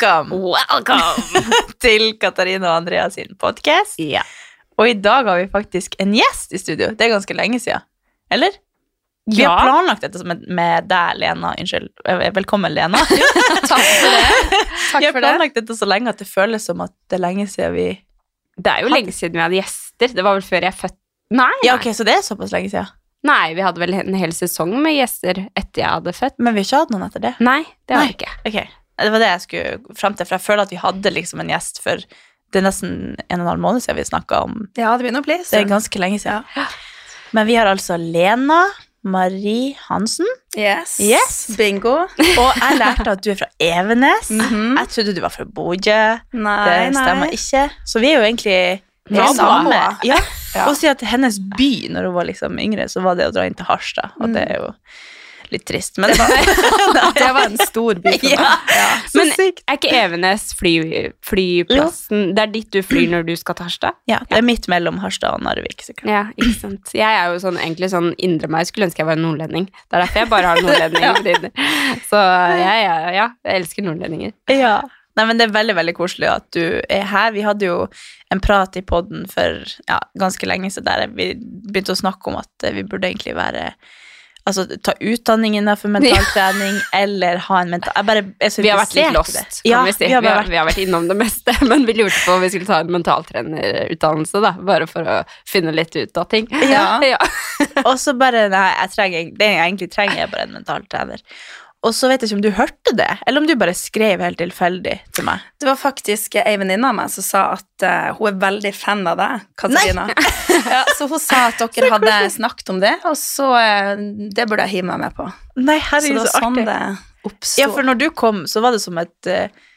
Welcome Welcome! til Katarina og Andrea sin podkast. ja. Og i dag har vi faktisk en gjest i studio. Det er ganske lenge siden. Eller? Vi har planlagt dette med, med deg, Lena. Unnskyld. Eh, Velkommen, Lena. Takk for det. Takk vi har det. planlagt dette så lenge at det føles som at det er lenge siden vi Det er jo lenge siden vi hadde gjester. Det var vel før jeg fødte Nei, Ja, ok, så det er såpass lenge siden. nei, vi hadde vel en hel sesong med gjester etter jeg hadde født. Men vi har ikke hatt noen etter det. Nei, det har vi ikke. Ok, Det var det jeg skulle frem til, for jeg føler at vi hadde liksom en gjest for det er nesten en og en halv måned siden vi snakka om Ja, det begynner å bli Det er ganske lenge siden. Men vi har altså Lena Marie Hansen, Yes. Yes. Bingo. og jeg lærte at du er fra Evenes. Mhm. Jeg trodde du var fra Bodø. Nei, Det stemmer nei. ikke. Så vi er jo egentlig er naboer. Ja. Ja. Og si at hennes by når hun var liksom yngre, så var det å dra inn til Harstad. Og Mm. det er jo litt trist. Men Det var en stor by for meg. Ja. Ja. Men sykt. er ikke Evenes fly, flyplassen Det er dit du flyr når du skal til Harstad? Ja, det er midt mellom Harstad og Narvik, sikkert. Ja, ikke sant. Jeg er jo sånn, egentlig sånn indre meg. Skulle ønske jeg var nordlending. Det er derfor jeg bare har nordlendinger. Så jeg, ja, ja, jeg elsker nordlendinger. Ja. Nei, men Det er veldig veldig koselig at du er her. Vi hadde jo en prat i poden for ja, ganske lenge siden der vi begynte å snakke om at eh, vi burde egentlig være Altså ta utdanning innenfor mentaltrening eller ha en mental... Bare Vi har vært litt lost, Ja, vi si. vi har Vi har, vært vi har vært innom det meste, men vi lurte på om vi skulle ta en mentaltrenerutdannelse, da. Bare for å finne litt ut av ting. Ja. ja. Og så bare Nei, jeg trenger, det jeg egentlig trenger, er bare en mentaltrener. Og så vet jeg ikke om du hørte det, eller om du bare skrev helt tilfeldig til meg. Det var faktisk ei venninne av meg som sa at uh, hun er veldig fan av deg, Katarina. ja, så hun sa at dere hadde snakket om det, og så uh, Det burde jeg hive meg med på. Nei, Så det herregud, var så sånn artig. det oppsto. Ja, for når du kom, så var det som et uh,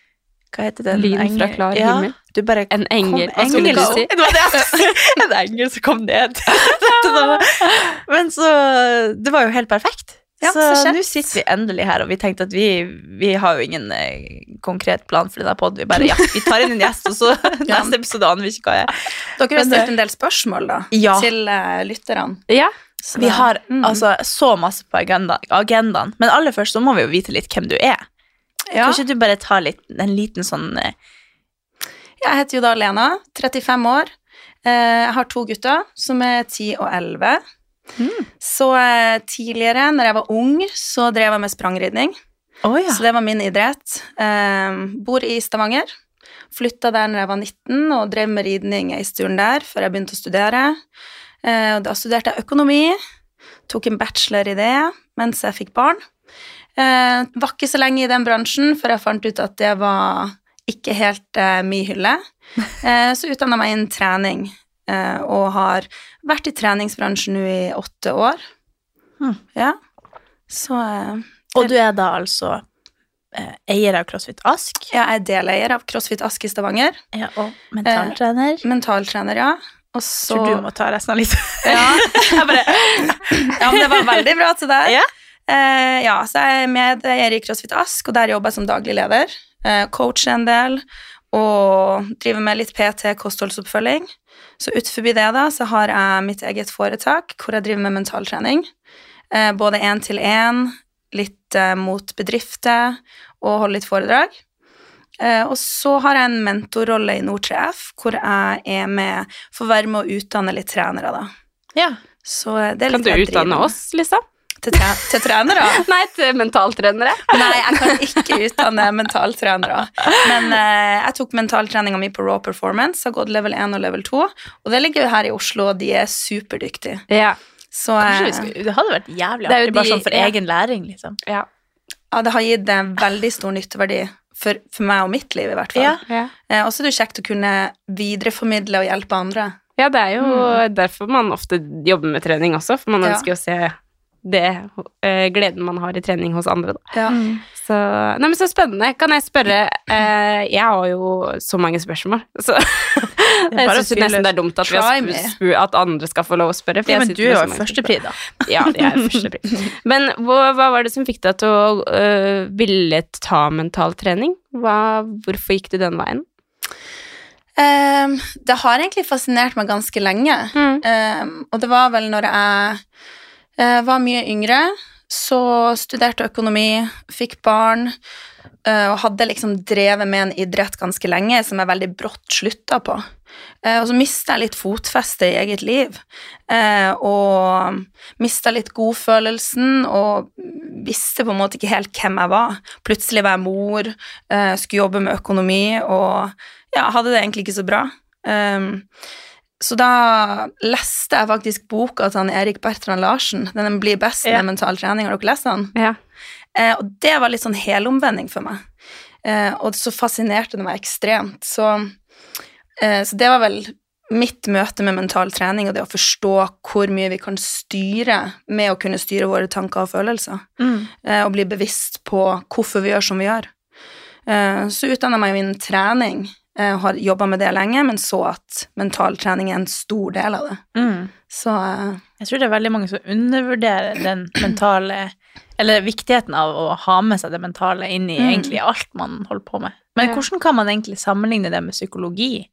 Hva heter det? En Lyn fra klar ja, himmel. Du bare En engel. Hva skulle du si? Det var det. En engel som kom ned. Men så Det var jo helt perfekt. Ja, så nå sitter vi endelig her, og vi tenkte at vi, vi har jo ingen eh, konkret plan for denne podden. Vi bare ja, vi tar inn en gjest, og så neste episode aner vi ikke hva er. Dere har Men stilt en del spørsmål da, Ja. til uh, lytterne. Ja. Så Vi har mm. altså så masse på agenda, agendaen. Men aller først så må vi jo vite litt hvem du er. ja. Kan ikke du bare ta litt, en liten sånn uh, Jeg heter jo da Lena, 35 år. Eh, Jeg har to gutter som er 10 og 11. Mm. Så eh, tidligere, når jeg var ung, så drev jeg med sprangridning. Oh, ja. Så det var min idrett. Eh, bor i Stavanger. Flytta der når jeg var 19 og drev med ridning i stuen der før jeg begynte å studere. Eh, og da studerte jeg økonomi. Tok en bachelor i det mens jeg fikk barn. Eh, var ikke så lenge i den bransjen før jeg fant ut at det var ikke helt eh, min hylle. Eh, så utdanna meg innen trening og har vært i treningsbransjen nå i åtte år. Hmm. Ja. Så eh, Og du er da altså eh, eier av CrossFit Ask. Ja, jeg er deleier av CrossFit Ask i Stavanger. Ja, og mentaltrener. Mentaltrener, ja. Og så Tror du må ta resten av litt. ja. Bare, ja, men det var veldig bra til deg. Ja. Eh, ja, så jeg er medeier i CrossFit Ask, og der jobber jeg som daglig leder. Eh, coacher en del, og driver med litt PT, kostholdsoppfølging. Så utenfor det da, så har jeg mitt eget foretak hvor jeg driver med mentaltrening. Eh, både én til én, litt eh, mot bedrifter, og holder litt foredrag. Eh, og så har jeg en mentorrolle i Nord3F, hvor jeg er med for å være med å utdanne litt trenere, da. ja. Så eh, Kan du utdanne oss, liksom? Til, tre til trenere? Nei, til mentaltrenere. Nei, jeg kan ikke utdanne mentaltrenere. Men eh, jeg tok mentaltreninga mi på Raw Performance, har gått level 1 og level 2. Og det ligger jo her i Oslo, og de er superdyktige. Ja. Så eh, skulle, det hadde vært jævlig Det artig, bare sånn for ja. egen læring, liksom. ja. ja, det har gitt en veldig stor nytteverdi for, for meg og mitt liv, i hvert fall. Ja. ja. Eh, og så er det jo kjekt å kunne videreformidle og hjelpe andre. Ja, det er jo derfor man ofte jobber med trening også, for man Ja. ønsker å se det, eh, gleden man har i trening hos andre, da. Ja. Mm. Så, nei, men så spennende. Kan jeg spørre eh, Jeg har jo så mange spørsmål, så jeg syns nesten det er dumt at, spu, at andre skal få lov å spørre. for Ja, men du er jo førstepri, da. Ja, jeg er førstepri. Men hva, hva var det som fikk deg til å uh, ville ta mental trening? Hva, hvorfor gikk du den veien? Um, det har egentlig fascinert meg ganske lenge. Mm. Um, og det var vel når jeg var mye yngre, så studerte økonomi, fikk barn, eh, og hadde liksom drevet med en idrett ganske lenge som jeg veldig brått slutta på. Eh, og så mista jeg litt fotfeste i eget liv, eh, og mista litt godfølelsen og visste på en måte ikke helt hvem jeg var. Plutselig var jeg mor, eh, skulle jobbe med økonomi og ja, hadde det egentlig ikke så bra. Så da leste jeg faktisk boka til han Erik Bertrand Larsen. Den blir best med Ja. mental trening. Har dere lest den? Ja. Eh, og det var litt sånn helomvending for meg. Eh, og så fascinerte det meg ekstremt. Så, eh, så det var vel mitt møte med mental trening og det å forstå hvor mye vi kan styre med å kunne styre våre tanker og følelser. Mm. Eh, og bli bevisst på hvorfor vi gjør som vi gjør. Eh, så utdanna jeg meg innen trening. Eh, har jobba med det lenge, men så at mental trening er en stor del av det. Mm. Så eh, Jeg tror det er veldig mange som undervurderer den mentale Eller viktigheten av å ha med seg det mentale inn i Mm. egentlig alt man holder på med. Men hvordan kan man egentlig sammenligne det med psykologi?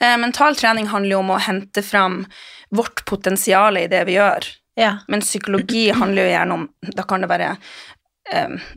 eh, mental trening handler jo om å hente fram vårt potensial i det vi gjør. Ja. Men psykologi handler jo gjerne om Da kan det være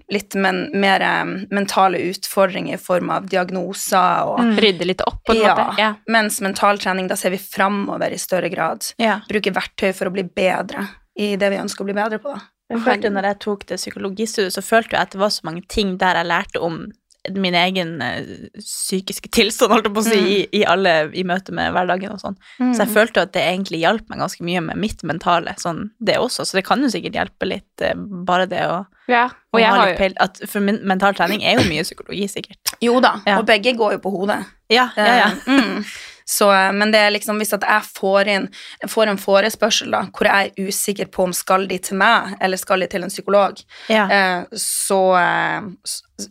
litt men, mer eh, mentale utfordringer i form av diagnoser og Mm. Rydde litt opp, på en Ja. måte. Ja. Mens mentaltrening, da ser vi framover i større grad. ja. Bruker verktøy for å bli bedre i det vi ønsker å bli bedre på, da. Jeg følte når jeg tok det psykologistudiet, så følte jeg at det var så mange ting der jeg lærte om min egen eh, psykiske tilstand, holdt jeg på å si, i, i alle i møte med hverdagen og sånn. Så jeg følte at det egentlig hjalp meg ganske mye med mitt mentale, sånn det også. Så det kan jo sikkert hjelpe litt, eh, bare det å, ja. Og jeg ha har jo at For min, mental trening er jo mye psykologi, sikkert. Jo da, Ja. og begge går jo på hodet. Ja, ja, ja. Eh, Mm. Så, eh, men det er liksom hvis at jeg får inn får en forespørsel da, hvor jeg er usikker på om skal de til meg, eller skal de til en psykolog, ja. eh, så, eh,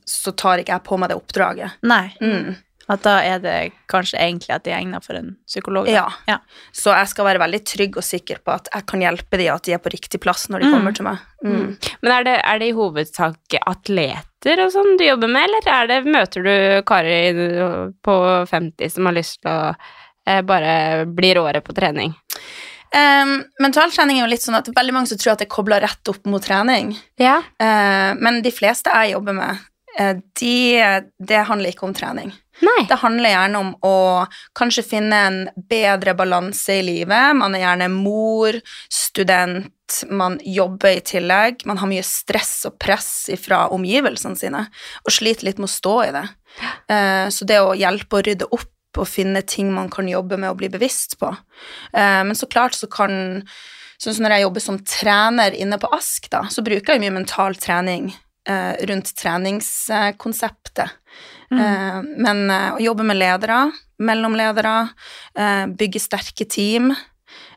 så tar ikke jeg på meg det oppdraget. Nei. Mm. At da er det kanskje egentlig at de er egna for en psykolog. Ja. Ja. Så jeg skal være veldig trygg og sikker på at jeg kan hjelpe de, at de er på riktig plass når de Mm. kommer til meg. Mm. Men er det, er det i hovedsak atleter og sånn du jobber med, eller er det, møter du karer på 50 som har lyst til å eh, bare bli råere på trening? Um, mentaltrening er jo litt sånn at veldig mange som tror at det er kobla rett opp mot trening. Ja. Uh, men de fleste jeg jobber med, uh, de, det handler ikke om trening. Nei. Det handler gjerne om å kanskje finne en bedre balanse i livet. Man er gjerne mor, student, man jobber i tillegg. Man har mye stress og press fra omgivelsene sine og sliter litt med å stå i det. Eh, så det å hjelpe å rydde opp og finne ting man kan jobbe med og bli bevisst på. Eh, men så klart så kan Sånn som når jeg jobber som trener inne på Ask, da, så bruker jeg mye mental trening eh, rundt treningskonseptet. Mm. men å jobbe med ledere, mellomledere, bygge sterke team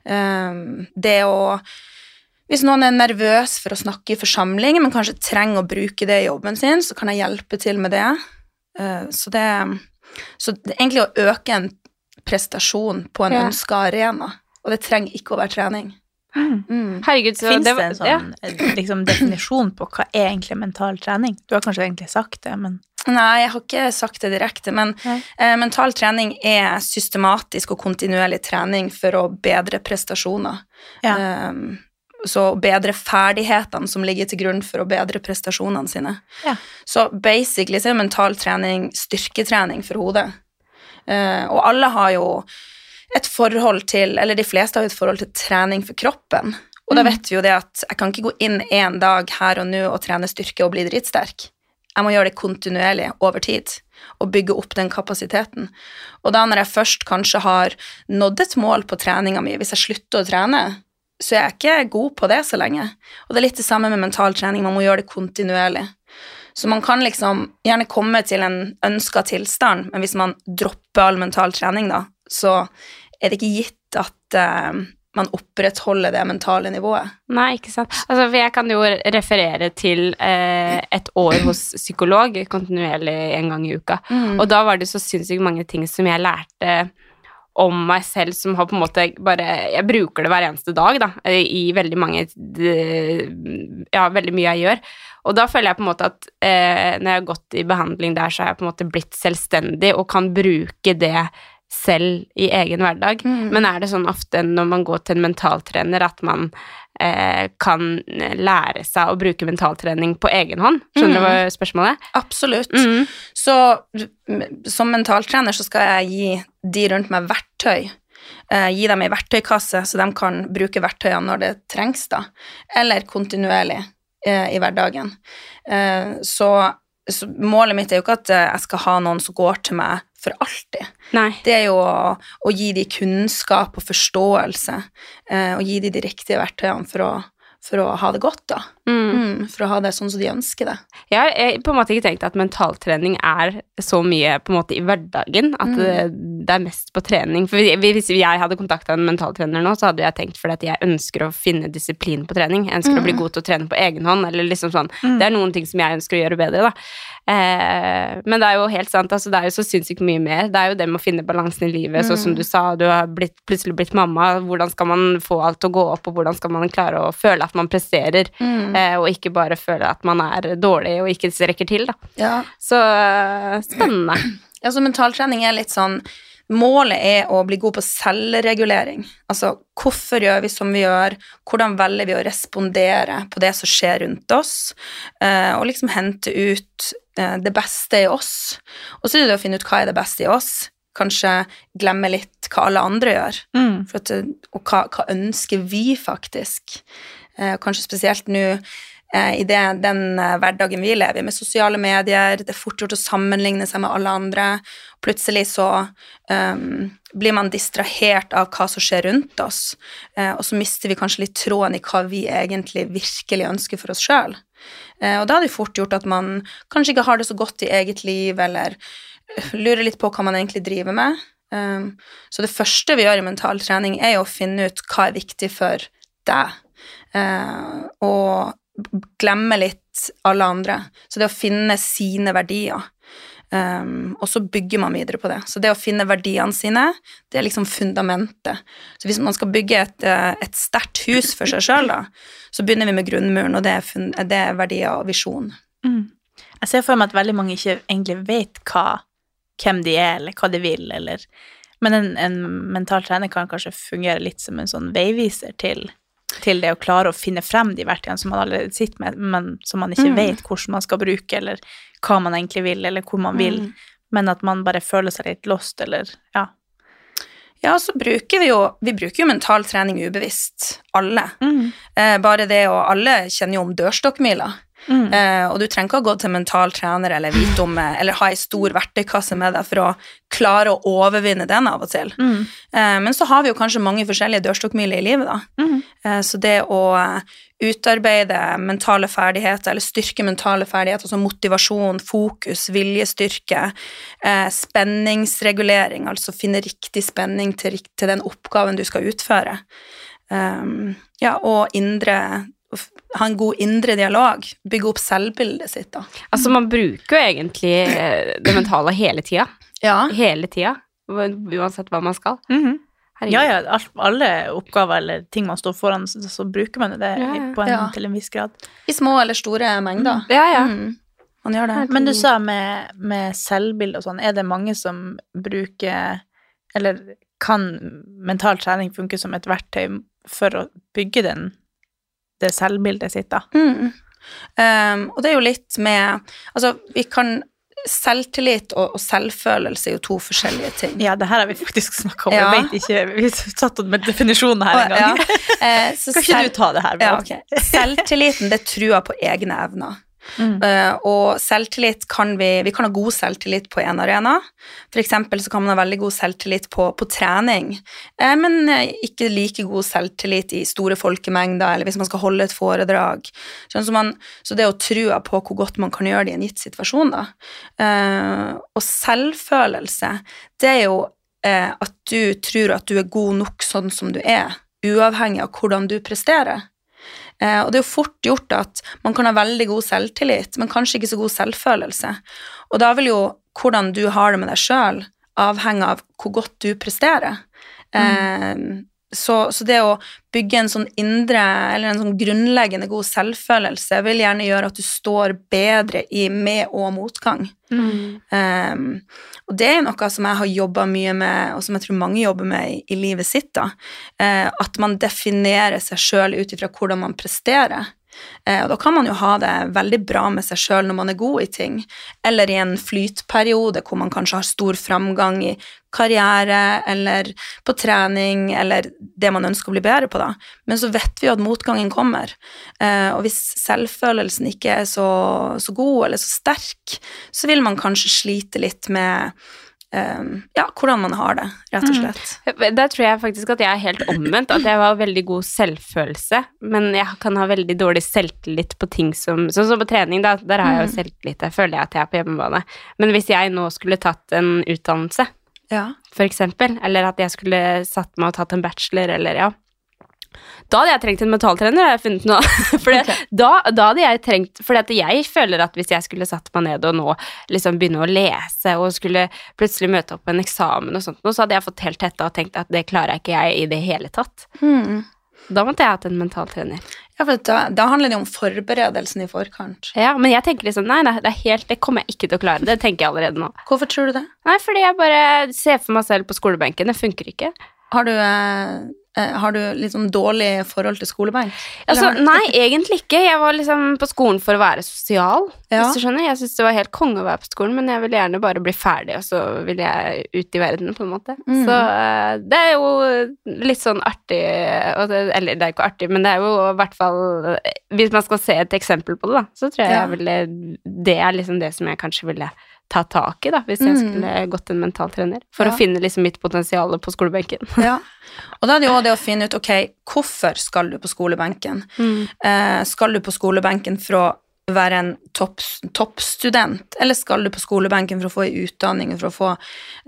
Det å Hvis noen er nervøs for å snakke i forsamling, men kanskje trenger å bruke det i jobben sin, så kan jeg hjelpe til med det. Eh, så det Så det er egentlig å øke en prestasjon på en Ja. ønska arena. Og det trenger ikke å være trening. Mm. Herregud, så Fins det, det en sånn ja. liksom, definisjon på hva er egentlig mental trening? Du har kanskje egentlig sagt det, men Nei, jeg har ikke sagt det direkte, men eh, mental trening er systematisk og kontinuerlig trening for å bedre prestasjoner. ja. Eh, så bedre ferdighetene som ligger til grunn for å bedre prestasjonene sine. Ja. Så basically så er mental trening styrketrening for hodet. Uh, og alle har jo et forhold til, eller de fleste har jo et forhold til trening for kroppen. Og da Mm. vet vi jo det at jeg kan ikke gå inn en dag her og nå og trene styrke og bli dritsterk. Jeg må gjøre det kontinuerlig over tid og bygge opp den kapasiteten. Og da når jeg først kanskje har nådd et mål på treninga mi, hvis jeg slutter å trene, så jeg er ikke god på det så lenge. Og det er litt det samme med mental trening, man må gjøre det kontinuerlig. Så man kan liksom gjerne komme til en ønska tilstand, men hvis man dropper all mental trening, da, så er det ikke gitt at uh, man opprettholder det mentale nivået. Nei, ikke sant. Altså, jeg kan jo referere til eh, et år hos psykolog kontinuerlig en gang i uka. Mm. Og da var det så sinnssykt mange ting som jeg lærte om meg selv som har på en måte bare Jeg bruker det hver eneste dag, da, i veldig mange Ja, veldig mye jeg gjør. Og da føler jeg på en måte at eh, når jeg har gått i behandling der, så har jeg på en måte blitt selvstendig og kan bruke det selv i egen hverdag. Mm. Men er det sånn ofte når man går til en mentaltrener at man eh, kan lære seg å bruke mentaltrening på egen hånd? Skjønner du Mm. hva spørsmålet er? Absolutt. Mm. Så som mentaltrener så skal jeg gi de rundt meg verktøy. Eh, gi dem ei verktøykasse, så de kan bruke verktøyene når det trengs, da. Eller kontinuerlig eh, i hverdagen. Eh, så, så målet mitt er jo ikke at jeg skal ha noen som går til meg for alltid. Nei. Det er jo å, å gi dem kunnskap og forståelse, og gi dem de riktige verktøyene for å, for å ha det godt, da. Mm. Mm, for å ha det sånn som de ønsker det. Jeg har på en måte ikke tenkt at mentaltrening er så mye på en måte i hverdagen, at Mm. det, det er mest på trening. For hvis jeg hadde kontakta en mentaltrener nå, så hadde jeg tenkt fordi at jeg ønsker å finne disiplin på trening. Jeg ønsker å bli Mm. god til å trene på egen hånd, eller liksom sånn. Mm. Det er noen ting som jeg ønsker å gjøre bedre, da. Eh, men det er jo helt sant, altså det er jo så sinnssykt mye mer. Det er jo det med å finne balansen i livet, sånn som Mm. du sa, du har blitt, plutselig blitt mamma. Hvordan skal man få alt til å gå opp, og hvordan skal man klare å føle at man presterer, Mm. Eh, og ikke bare føle at man er dårlig og ikke strekker til, da. Ja. Så eh, spennende. Ja, så mentaltrening er litt sånn Målet er å bli god på selvregulering. Altså hvorfor gjør vi som vi gjør, hvordan velger vi å respondere på det som skjer rundt oss, eh, og liksom hente ut eh, det beste i oss. Og så er det det å finne ut hva er det beste i oss. Kanskje glemme litt hva alle andre gjør. Mm. At, og hva, hva ønsker vi faktisk? Eh, kanskje spesielt nå eh, i det, den eh, hverdagen vi lever i, med sosiale medier. Det er fort gjort å sammenligne seg med alle andre. Plutselig så ehm, blir man distrahert av hva som skjer rundt oss, og så mister vi kanskje litt tråden i hva vi egentlig virkelig ønsker for oss sjøl. Og da er det fort gjort at man kanskje ikke har det så godt i eget liv, eller lurer litt på hva man egentlig driver med. Um, så det første vi gjør i mental trening, er jo å finne ut hva er viktig for deg, og glemme litt alle andre. Så det å finne sine verdier. Um, og så bygger man videre på det. Så det å finne verdiene sine, det er liksom fundamentet. Så hvis man skal bygge et, eh, et sterkt hus for seg sjøl, så begynner vi med grunnmuren, og det er, fun det er verdier og visjon. Mm. Jeg ser for meg at veldig mange ikke egentlig vet hva, hvem de er, eller hva de vil, eller Men en, en mental trener kan kanskje fungere litt som en sånn veiviser til, til det å klare å finne frem de verktøyene som man allerede sitter med, men som man ikke Mm. vet hvordan man skal bruke, eller hva man egentlig vil, eller hvor man vil, Mm. men at man bare føler seg litt lost, eller ja. Ja, så bruker vi jo Vi bruker jo mental trening ubevisst, alle. Eh, bare det, og alle kjenner jo om dørstokkmila. Mm. Eh, og du trenger ikke å gå til mental trener eller vite om eh, Eller ha ei stor verktøykasse med deg for å klare å overvinne den av og til. Mm. Eh, men så har vi jo kanskje mange forskjellige dørstokkmiler i livet, da. Mm. Eh, så det å eh, utarbeide mentale ferdigheter, eller styrke mentale ferdigheter, som motivasjon, fokus, viljestyrke, spenningsregulering, altså finne riktig spenning til, til den oppgaven du skal utføre. Um, ja, og indre Ha en god indre dialog. Bygge opp selvbildet sitt, da. Altså, man bruker jo egentlig eh, det mentale hele tida. Ja. Hele tida. Uansett hva man skal. Mhm. Herregud. Ja, ja, alt, alle oppgaver eller ting man står foran, så, så bruker man jo det Ja, ja. på en, Ja. til en viss grad. I små eller store mengder. Ja, ja. Mm. Man gjør det. Men du sa med, med selvbilde og sånn, er det mange som bruker Eller kan mental trening funke som et verktøy for å bygge den, det selvbildet sitt, da? Mm. Um, og det er jo litt med Altså, vi kan Selvtillit og, og selvfølelse er jo to forskjellige ting. Ja, det her har vi faktisk snakka om. Ja. Jeg vet ikke, Vi satt med definisjonen her en gang. Ja. Eh, så Kan ikke selv- du ta det her? ja, okay. Selvtilliten, det er trua på egne evner. Mm. Eh, og selvtillit kan vi Vi kan ha god selvtillit på en arena. For eksempel så kan man ha veldig god selvtillit på, på trening, eh, men eh, ikke like god selvtillit i store folkemengder, eller hvis man skal holde et foredrag. Sånn, så, man, så det å trua på hvor godt man kan gjøre det i en gitt situasjon, da. Og selvfølelse, det er jo at du tror at du er god nok sånn som du er, uavhengig av hvordan du presterer. Eh, og det er jo fort gjort at man kan ha veldig god selvtillit, men kanskje ikke så god selvfølelse. Og da vil jo hvordan du har det med deg sjøl, avhenge av hvor godt du presterer. Eh, så, så det å bygge en sånn indre, eller en sånn grunnleggende god selvfølelse, vil gjerne gjøre at du står bedre i med- og motgang. Mm. Um, og det er noe som jeg har jobba mye med, og som jeg tror mange jobber med i, i livet sitt. da, uh, At man definerer seg sjøl ut ifra hvordan man presterer. Eh, og da kan man jo ha det veldig bra med seg sjøl når man er god i ting, eller i en flytperiode hvor man kanskje har stor framgang i karriere eller på trening eller det man ønsker å bli bedre på, da. Men så vet vi jo at motgangen kommer. Eh, og hvis selvfølelsen ikke er så, så god eller så sterk, så vil man kanskje slite litt med ja, hvordan man har det, rett og slett. Der tror jeg faktisk at jeg er helt omvendt. At jeg har veldig god selvfølelse, men jeg kan ha veldig dårlig selvtillit på ting som Sånn som på trening, da. Der har jeg jo selvtillit. Der føler jeg at jeg er på hjemmebane. Men hvis jeg nå skulle tatt en utdannelse, Ja. for eksempel, eller at jeg skulle satt meg og tatt en bachelor, eller ja da hadde jeg trengt en mentaltrener, har jeg funnet nå. For okay. Da, da hadde jeg trengt For jeg føler at hvis jeg skulle satt meg ned og nå liksom begynne å lese og skulle plutselig møte opp på en eksamen og sånt, så hadde jeg fått helt tetta og tenkt at det klarer ikke jeg i det hele tatt. Hmm. Da måtte jeg hatt en mentaltrener. Ja, for da, da handler det om forberedelsen i forkant. Ja, men jeg tenker liksom nei, nei, det er helt Det kommer jeg ikke til å klare. Det tenker jeg allerede nå. Hvorfor tror du det? Nei, fordi jeg bare ser for meg selv på skolebenken. Det funker ikke. Har du, eh, har du litt sånn dårlig forhold til skolebenk? Altså, nei, egentlig ikke. Jeg var liksom på skolen for å være sosial. Ja. Hvis du skjønner. Jeg syntes det var helt konge å være på skolen, men jeg ville gjerne bare bli ferdig, og så ville jeg ut i verden, på en måte. Mm. Så eh, det er jo litt sånn artig Eller det er ikke artig, men det er jo i hvert fall eh, Hvis man skal se et eksempel på det, da, så tror jeg Ja. jeg ville Det er liksom det som jeg kanskje ville ta tak i, da, hvis jeg Mm. skulle gått en mentaltrener. For Ja. å finne liksom mitt potensial på skolebenken. Ja. Og da er det jo det å finne ut, ok, hvorfor skal du på skolebenken? Eh, skal du på skolebenken for å være en toppstudent, toppstudent, eller skal du på skolebenken for å få en utdanning, for å få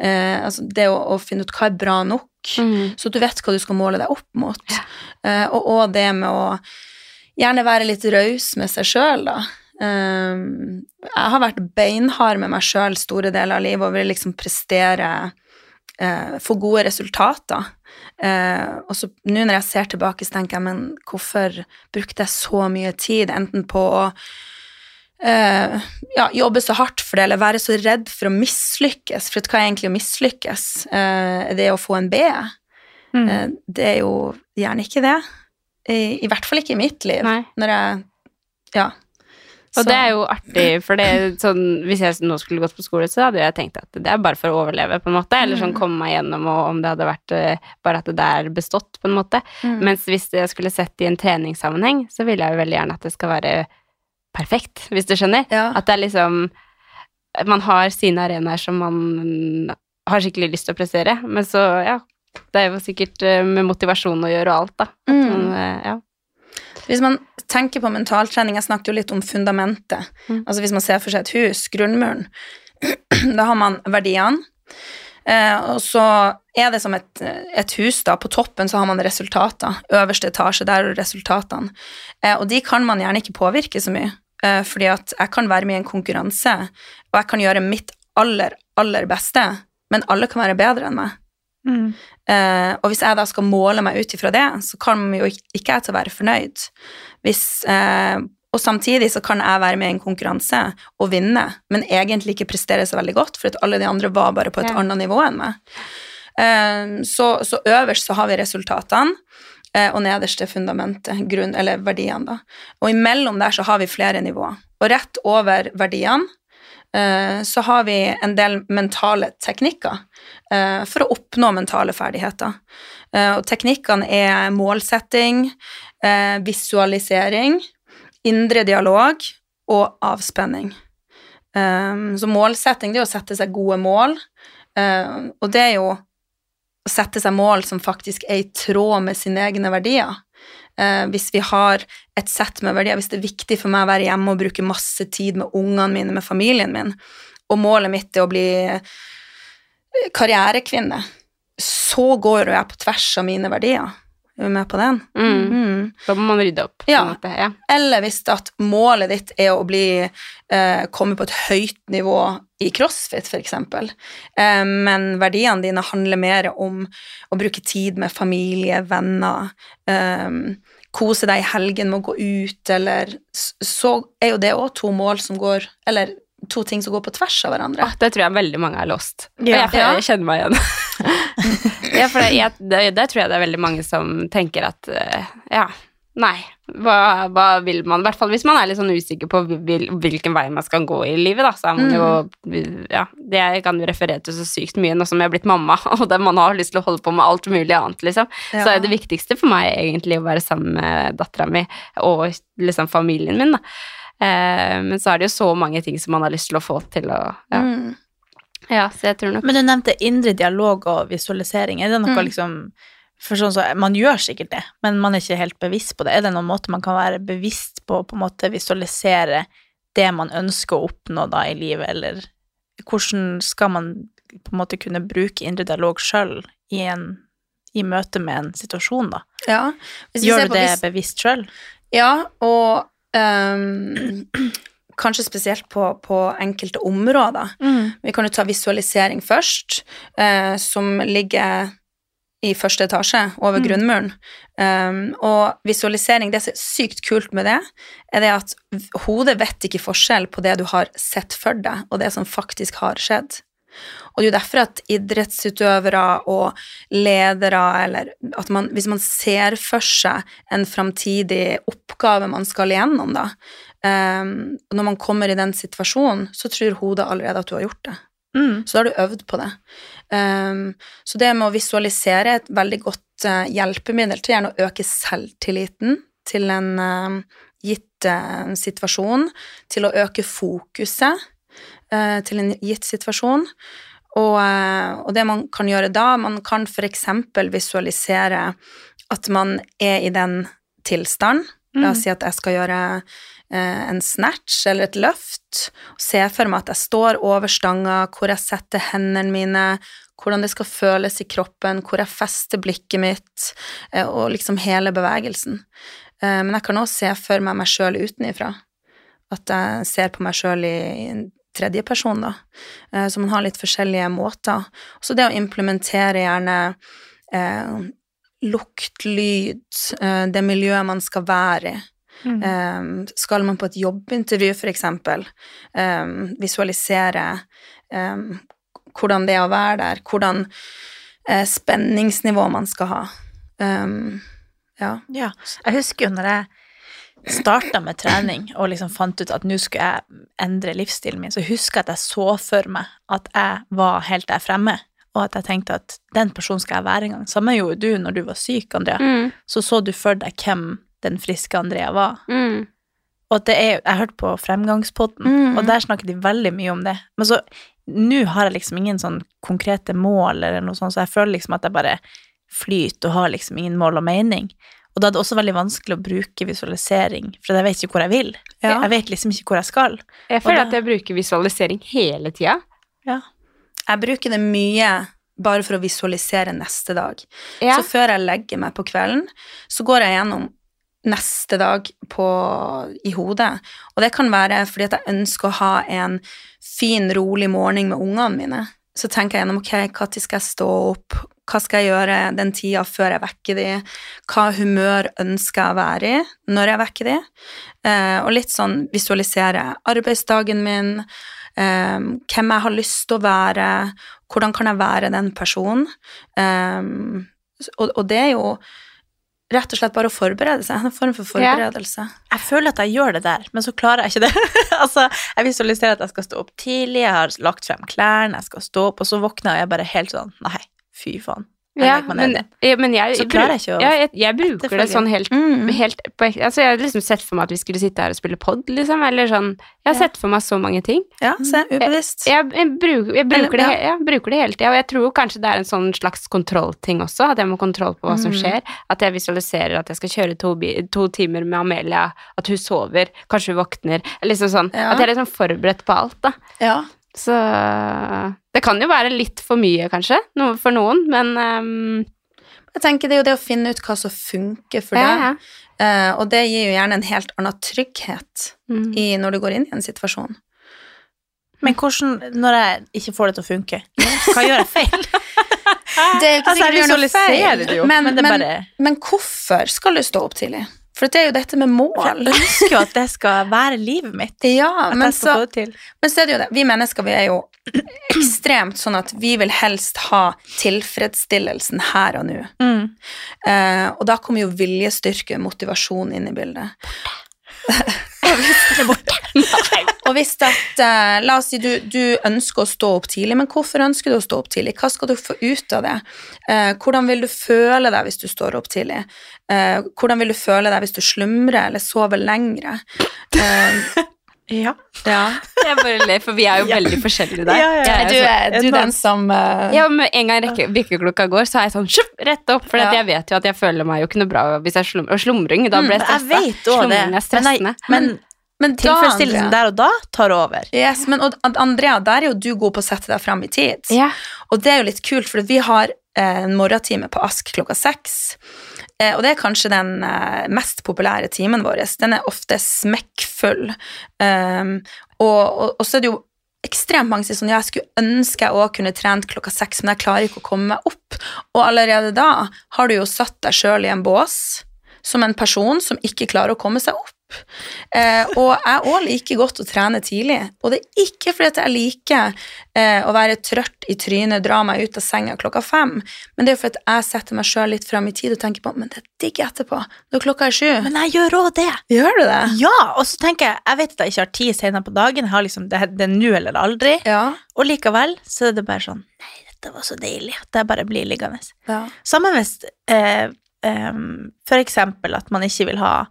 eh, altså det å, å finne ut hva er bra nok, Mm. så du vet hva du skal måle deg opp mot. Eh, og, og det med å gjerne være litt raus med seg sjøl, da. Eh, jeg har vært beinhard med meg sjøl store deler av livet og vil liksom prestere uh, få gode resultater. Uh, og så nå når jeg ser tilbake, så tenker jeg, men hvorfor brukte jeg så mye tid enten på å Uh, ja, jobbe så hardt for det, eller være så redd for å mislykkes? For hva er egentlig å mislykkes? det er det å få en B? Mm. Uh, det er jo gjerne ikke det. I, I hvert fall ikke i mitt liv. Nei. Når jeg Ja. Og det er jo artig, for det sånn, hvis jeg nå skulle gått på skole, så hadde jeg tenkt at det er bare for å overleve, på en måte, eller sånn Mm. komme meg gjennom, og om det hadde vært eh, bare at det der bestått, på en måte. Mm. Mens hvis jeg skulle sett i en treningssammenheng, så ville jeg jo veldig gjerne at det skal være perfekt, hvis du skjønner. ja. At det er liksom Man har sine arenaer som man har skikkelig lyst til å prestere, men så, ja Det er jo sikkert eh, med motivasjon å gjøre og alt, da. At Mm. man, eh, ja. Hvis man tenker på mentaltrening, jeg snakket jo litt om fundamentet. Mm. Altså hvis man ser for seg et hus, grunnmuren, da har man verdiene. Eh, og så er det som et, et hus, da. På toppen så har man resultater. Øverste etasje, der er resultatene. Eh, og de kan man gjerne ikke påvirke så mye. Eh, fordi at jeg kan være med i en konkurranse, og jeg kan gjøre mitt aller, aller beste, men alle kan være bedre enn meg. Eh, og hvis jeg da skal måle meg ut ifra det, så kan jo ikke jeg til å være fornøyd. Hvis, uh, og samtidig så kan jeg være med i en konkurranse og vinne, men egentlig ikke prestere så veldig godt, for at alle de andre var bare på et Ja. annet nivå enn meg. Eh, så, så øverst så har vi resultatene, og nederst er fundamentet, grunn, eller verdiene, da. Og imellom der så har vi flere nivåer. Og rett over verdiene så har vi en del mentale teknikker eh, for å oppnå mentale ferdigheter. Eh, og teknikkene er målsetting, eh, visualisering, indre dialog og avspenning. Eh, så målsetting det er å sette seg gode mål, eh, og det er jo å sette seg mål som faktisk er i tråd med sine egne verdier. Eh, hvis vi har et sett med verdier, hvis det er viktig for meg å være hjemme og bruke masse tid med ungene mine, med familien min, og målet mitt er å bli eh, karrierekvinne, så går jo jeg på tvers av mine verdier. Er med på den? Mm. Mm. Da må man rydde opp. Ja. måte, ja. Eller hvis at målet ditt er å bli eh, komme på et høyt nivå i crossfit, f.eks., eh, men verdiene dine handler mer om å bruke tid med familie, venner, eh, kose deg i helgen med å gå ut, eller Så er jo det òg to mål som går Eller to ting som går på tvers av hverandre. Åh, det tror jeg veldig mange er lost. Ja. jeg, jeg, jeg kjenner meg igjen. ja, for det, jeg, det, det tror jeg det er veldig mange som tenker at eh, ja, nei, hva, hva vil man? I hvert fall hvis man er litt sånn usikker på hvil, hvilken vei man skal gå i livet, da, så er man jo Ja, det kan jo referere til så sykt mye nå som jeg er blitt mamma, og der man har lyst til å holde på med alt mulig annet, liksom. Så er det viktigste for meg egentlig å være sammen med dattera mi og liksom familien min, da. Eh, men så er det jo så mange ting som man har lyst til å få til å ja. Mm. Ja, så jeg tror nok Men du nevnte indre dialog og visualisering. Er det noe Mm. liksom for sånn så, Man gjør sikkert det, men man er ikke helt bevisst på det. Er det noen måte man kan være bevisst på å på en måte visualisere det man ønsker å oppnå da i livet, eller hvordan skal man på en måte kunne bruke indre dialog sjøl i, i møte med en situasjon, da? Ja. Gjør du det bevisst sjøl? Ja, og ehm, kanskje spesielt på, på enkelte områder. Vi kan jo ta visualisering først, eh, som ligger i første etasje, over Mm. grunnmuren. Um, og visualisering, det som er sykt kult med det, er det at hodet vet ikke forskjell på det du har sett for deg, og det som faktisk har skjedd. Og det er jo derfor at idrettsutøvere og ledere, eller at man, hvis man ser for seg en framtidig oppgave man skal igjennom, da, um, når man kommer i den situasjonen, så tror hodet allerede at du har gjort det. Mm. Så da har du øvd på det. Um, så det med å visualisere er et veldig godt uh, hjelpemiddel til gjerne å øke selvtilliten til en uh, gitt uh, situasjon, til å øke fokuset eh, til en gitt situasjon. Og, og det man kan gjøre da, man kan f.eks. visualisere at man er i den tilstand. La oss si at jeg skal gjøre eh, en snatch eller et løft. Se for meg at jeg står over stanga, hvor jeg setter hendene mine, hvordan det skal føles i kroppen, hvor jeg fester blikket mitt, eh, og liksom hele bevegelsen. Eh, men jeg kan også se for meg meg sjøl utenifra. At jeg ser på meg sjøl i en tredjeperson, da. Eh, så man har litt forskjellige måter. Så det å implementere gjerne eh, lukt, lyd, eh, det miljøet man skal være i. Mm. Eh, skal man på et jobbintervju, for eksempel, eh, visualisere eh, hvordan det er å være der, hvordan eh, spenningsnivå man skal ha. Um, ja. Ja. Jeg husker jo når jeg starta med trening og liksom fant ut at nå skulle jeg endre livsstilen min, så husker jeg at jeg så for meg at jeg var helt der fremme, og at jeg tenkte at den personen skal jeg være en gang. Samme gjorde du når du var syk, Andrea. Mm, Så så du for deg hvem den friske Andrea var. mm. Og at det er, jeg hørte på Fremgangspodden, Mm. og der snakker de veldig mye om det. Men så, nå har jeg liksom ingen sånn konkrete mål eller noe sånt, så jeg føler liksom at jeg bare flyter og har liksom ingen mål og mening. Og da er det også veldig vanskelig å bruke visualisering, for jeg vet ikke hvor jeg vil. Ja. Jeg vet liksom ikke hvor jeg skal. Jeg føler da- at jeg bruker visualisering hele tida. Ja. Jeg bruker det mye bare for å visualisere neste dag. Ja. Så før jeg legger meg på kvelden, så går jeg gjennom neste dag på, i hodet. Og det kan være fordi at jeg ønsker å ha en fin, rolig morgen med ungene mine. Så tenker jeg gjennom ok, når skal jeg stå opp, hva skal jeg gjøre den tida før jeg vekker de, hva humør ønsker jeg å være i når jeg vekker de, eh, og litt sånn visualisere arbeidsdagen min, eh, hvem jeg har lyst til å være, hvordan kan jeg være den personen, Um, og, og det er jo rett og slett bare å forberede seg, en form for forberedelse. Jeg føler at jeg gjør det der, men så klarer jeg ikke det. altså, jeg visualiserer at jeg skal stå opp tidlig, jeg har lagt frem klærne, jeg skal stå opp, og så våkner jeg bare helt sånn Nei, fy faen. Ja, men, ja, men jeg, jeg å ja, jeg, jeg bruker det sånn helt, Mm. helt på Altså, jeg hadde liksom sett for meg at vi skulle sitte her og spille pod, liksom, eller sånn Jeg har sett for meg så mange ting. Ja, se, ubevisst. Jeg, jeg, bruker, det, ja. bruker det hele tida, og jeg tror kanskje det er en sånn slags kontrollting også, at jeg må kontroll på hva som Mm. skjer. At jeg visualiserer at jeg skal kjøre to, to timer med Amelia, at hun sover, kanskje hun våkner, liksom sånn. At jeg er liksom forberedt på alt, da. Ja. Så det kan jo være litt for mye, kanskje, for noen, men um... Jeg tenker Det er jo det å finne ut hva som funker for Ja, deg. ja. Uh, og det gir jo gjerne en helt annen trygghet Mm. i, når du går inn i en situasjon. Men hvordan, når jeg ikke får det til å funke, hva gjør jeg feil? Det er ikke Altså, sikkert du gjør noe feil, det jo, men, men det men, men hvorfor skal du stå opp tidlig? For det er jo dette med mål. Jeg ønsker jo at det skal være livet mitt. Ja, At men jeg skal så, få det til. men så er det jo det. Vi mennesker vi er jo ekstremt sånn at vi vil helst ha tilfredsstillelsen her og nå. Mm. Eh, og da kommer jo viljestyrke motivasjon inn i bildet. og hvis at, uh, La oss si du, du ønsker å stå opp tidlig, men hvorfor ønsker du å stå opp tidlig? Hva skal du få ut av det? Uh, hvordan vil du føle deg hvis du står opp tidlig? Uh, hvordan vil du føle deg hvis du slumrer eller sover lengre? Ja. ja. Jeg bare ler, for vi er jo Ja. veldig forskjellige der. Ja, ja, du, er du den som Ja, med en gang rekke- vekkerklokka går, så er jeg sånn sjup, rett opp. For jeg vet jo at jeg føler meg jo ikke noe bra hvis jeg slumrer. Og slumring, da blir jeg Mm, Jeg vet også det. Men, jeg, men Men da, tilfredsstillelsen der og da tar over. Yes, men og, Andrea, der er jo du god på å sette deg fram i tid. Yeah. Og det er jo litt kult, for vi har eh, en morgentime på Ask klokka seks. Eh, og det er kanskje den eh, mest populære timen vår. Den er ofte smekkfull. Um, og, og, og så er det jo ekstremt mange som sier sånn Ja, jeg skulle ønske jeg òg kunne trent klokka seks, men jeg klarer ikke å komme meg opp. Og allerede da har du jo satt deg sjøl i en bås som en person som ikke klarer å komme seg opp. Eh, og jeg òg liker godt å trene tidlig. Og det er ikke fordi at jeg liker eh, å være trøtt i trynet, dra meg ut av senga klokka fem, men det er fordi at jeg setter meg sjøl litt fram i tid og tenker på men det er digg etterpå, når klokka er sju. Men jeg gjør òg det. Gjør du det? Ja, og så tenker jeg Jeg vet at jeg ikke har tid senere på dagen. Jeg har liksom, det, det er nå eller aldri. Ja. Og likevel så er det bare sånn Nei, dette var så deilig at jeg bare blir liggende. ja. Sammen hvis eh, for eksempel at man ikke vil ha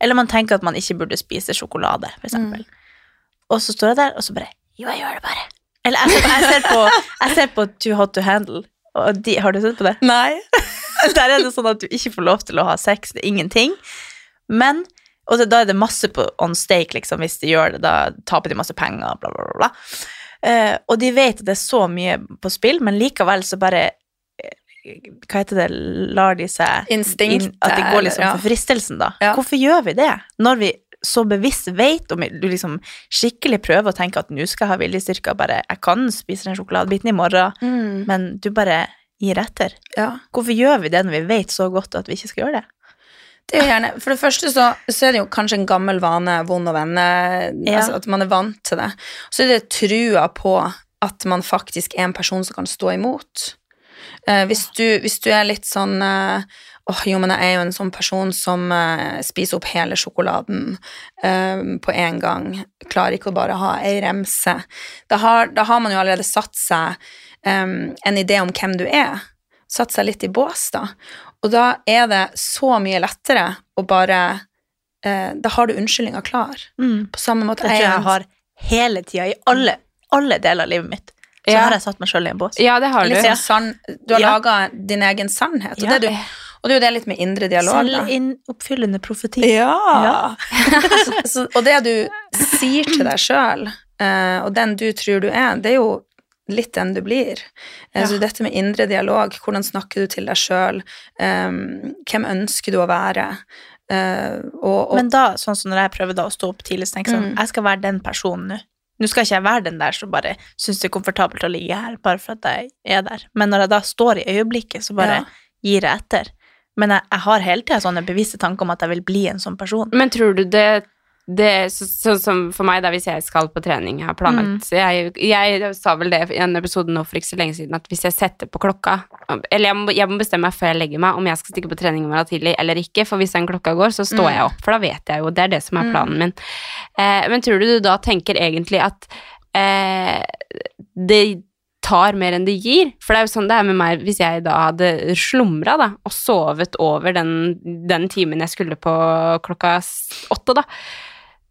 Eller man tenker at man ikke burde spise sjokolade, for eksempel. Og så står jeg der, og så bare Jo, jeg gjør det bare. Eller jeg ser på, jeg ser på, jeg ser på Too Hot To Handle, og de, har du sett på det? Nei. Der er det sånn at du ikke får lov til å ha sex, det er ingenting. Men Og det, da er det masse på on stake, liksom, hvis de gjør det. Da taper de masse penger, bla, bla, bla. Eh, og de vet at det er så mye på spill, men likevel så bare Hva heter det, lar de seg Instinkt, At de går liksom for fristelsen, da. Ja. Hvorfor gjør vi det? Når vi så bevisst vet, og du liksom skikkelig prøver å tenke at nå skal jeg ha viljestyrke, bare Jeg kan spise den sjokoladebiten i morgen, Mm. men du bare gir etter. Ja. Hvorfor gjør vi det når vi vet så godt at vi ikke skal gjøre det? Det er gjerne, for det første så, så er det jo kanskje en gammel vane, vond å vende, Ja. altså at man er vant til det. Så er det trua på at man faktisk er en person som kan stå imot. Eh, hvis, du, hvis du er litt sånn eh, Åh, jo, men jeg er jo en sånn person som eh, spiser opp hele sjokoladen eh, på en gang. Klarer ikke å bare ha ei remse. Da har, da har man jo allerede satt seg em, en idé om hvem du er. Satt seg litt i bås, da. Og da er det så mye lettere å bare eh, Da har du unnskyldninga klar. På samme måte tror jeg er jeg har hele tida, i alle, alle deler av livet mitt. Så Ja. har jeg satt meg sjøl i en bås. Ja, det har du. sånn Du har Ja. laga din egen sannhet. Og, Ja. det du, og det er jo det litt med indre dialog. Selvoppfyllende profeti. Ja. så, så, og det du sier til deg sjøl, uh, og den du tror du er, det er jo litt den du blir. Eh, Ja. Så dette med indre dialog, hvordan snakker du til deg sjøl, hvem ønsker du å være? Uh, og, og Men da, sånn som når jeg prøver da å stå opp tidlig, så tenker jeg sånn, Mm. jeg skal være den personen nå. Nå skal ikke jeg være den der som bare syns det er komfortabelt å ligge her, bare for at jeg er der. Men når jeg da står i øyeblikket, så bare Ja. gir jeg etter. Men jeg, jeg har hele tida sånne bevisste tanker om at jeg vil bli en sånn person. Men tror du det det, så, sånn som for meg, da, hvis jeg skal på trening, jeg har planlagt mm. jeg, jeg sa vel det i en episode nå for ikke så lenge siden, at hvis jeg setter på klokka Eller jeg må, jeg må bestemme meg før jeg legger meg om jeg skal stikke på trening i morgen tidlig eller ikke, for hvis den klokka går, så står Mm. jeg opp, for da vet jeg jo, det er det som er planen min. Eh, men tror du du da tenker egentlig at eh, det tar mer enn det gir. For det er jo sånn det er med meg hvis jeg da hadde slumra da, og sovet over den, den timen jeg skulle på klokka åtte, da.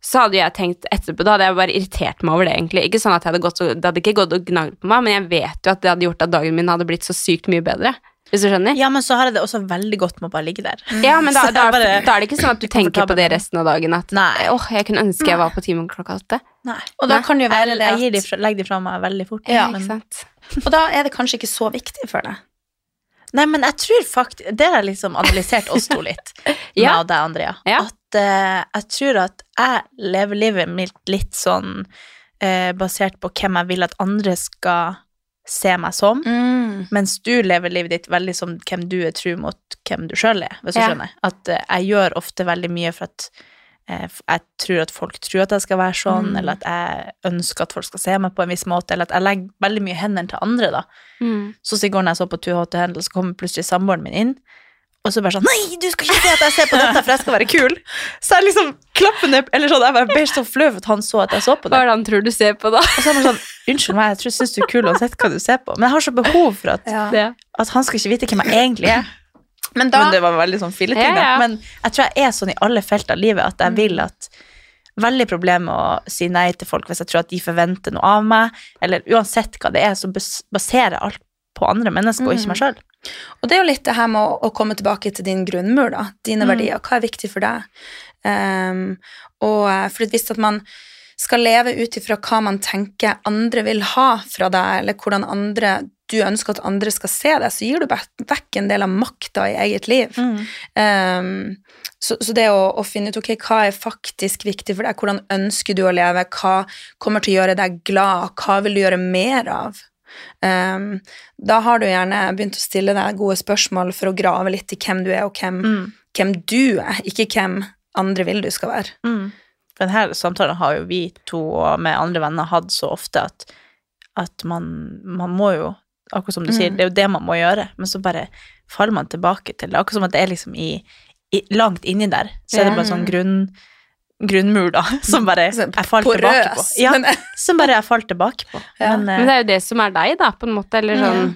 Så hadde jeg tenkt etterpå, da hadde jeg bare irritert meg over det, egentlig. Ikke sånn at jeg hadde gått Det hadde ikke gått og gnagd på meg, men jeg vet jo at det hadde gjort at dagen min hadde blitt så sykt mye bedre. Hvis du skjønner? Ja, men så har jeg det også veldig godt med å bare ligge der. Ja, men da, da, bare- da er det ikke sånn at du tenker på det resten av dagen at Nei. åh, jeg kunne ønske jeg var på timen klokka åtte. Nei. og da Nei. kan det jo være Jeg, jeg de legger de fra meg veldig fort. Ja, men, Ikke sant? Og da er det kanskje ikke så viktig for deg. Nei, men jeg tror faktisk Det har jeg liksom analysert oss to litt, Ja. meg og deg, Andrea. Ja. At eh, jeg tror at jeg lever livet mitt litt sånn eh, basert på hvem jeg vil at andre skal se meg som, Mm. mens du lever livet ditt veldig som hvem du er tru mot hvem du sjøl er, hvis du Ja. skjønner. At eh, jeg gjør ofte veldig mye for at eh, jeg tror at folk tror at jeg skal være sånn, Mm. eller at jeg ønsker at folk skal se meg på en viss måte, eller at jeg legger veldig mye hendene til andre, da. Så i går når jeg så på 2HT Handel, så kommer plutselig samboeren min inn. Og så bare sånn Nei, du skal ikke se at jeg ser på dette, for jeg skal være kul! Så jeg liksom klapper ned Eller sånn, jeg bare ble så flau for at han så at jeg så på Hva det. er det han tror du ser på, da? Og så er han sånn Unnskyld meg, jeg tror syns du er kul uansett hva du ser på. Men jeg har så behov for at, Ja. At han skal ikke vite hvem jeg egentlig er. Men da Men det var veldig sånn filleting, Ja, ja. da. Men jeg tror jeg er sånn i alle felt av livet at jeg vil at Veldig problem med å si nei til folk hvis jeg tror at de forventer noe av meg, eller uansett hva det er, så baserer jeg alt på andre mennesker og ikke meg sjøl. Og det er jo litt det her med å, å komme tilbake til din grunnmur, da. Dine Mm. verdier. Hva er viktig for deg? Um, og eh, for hvis at man skal leve ut ifra hva man tenker andre vil ha fra deg, eller hvordan andre, du ønsker at andre skal se deg, så gir du vekk en del av makta i eget liv. Um, så, så det å, å finne ut ok, hva er faktisk viktig for deg, hvordan ønsker du å leve, hva kommer til å gjøre deg glad, hva vil du gjøre mer av? Um, da har du gjerne begynt å stille deg gode spørsmål for å grave litt i hvem du er, og hvem, Mm. hvem du er, ikke hvem andre vil du skal være. Mm. For denne samtalen har jo vi to og med andre venner hatt så ofte at, at man, man må jo, akkurat som du sier, Mm. det er jo det man må gjøre, men så bare faller man tilbake til det. Akkurat som at det er liksom i, i langt inni der, så er det bare sånn grunn, grunnmur, da, som bare Sånn jeg falt tilbake på. Ja, som bare jeg falt tilbake på. Men, eh, Men det er jo det som er deg, da, på en måte. Eller sånn.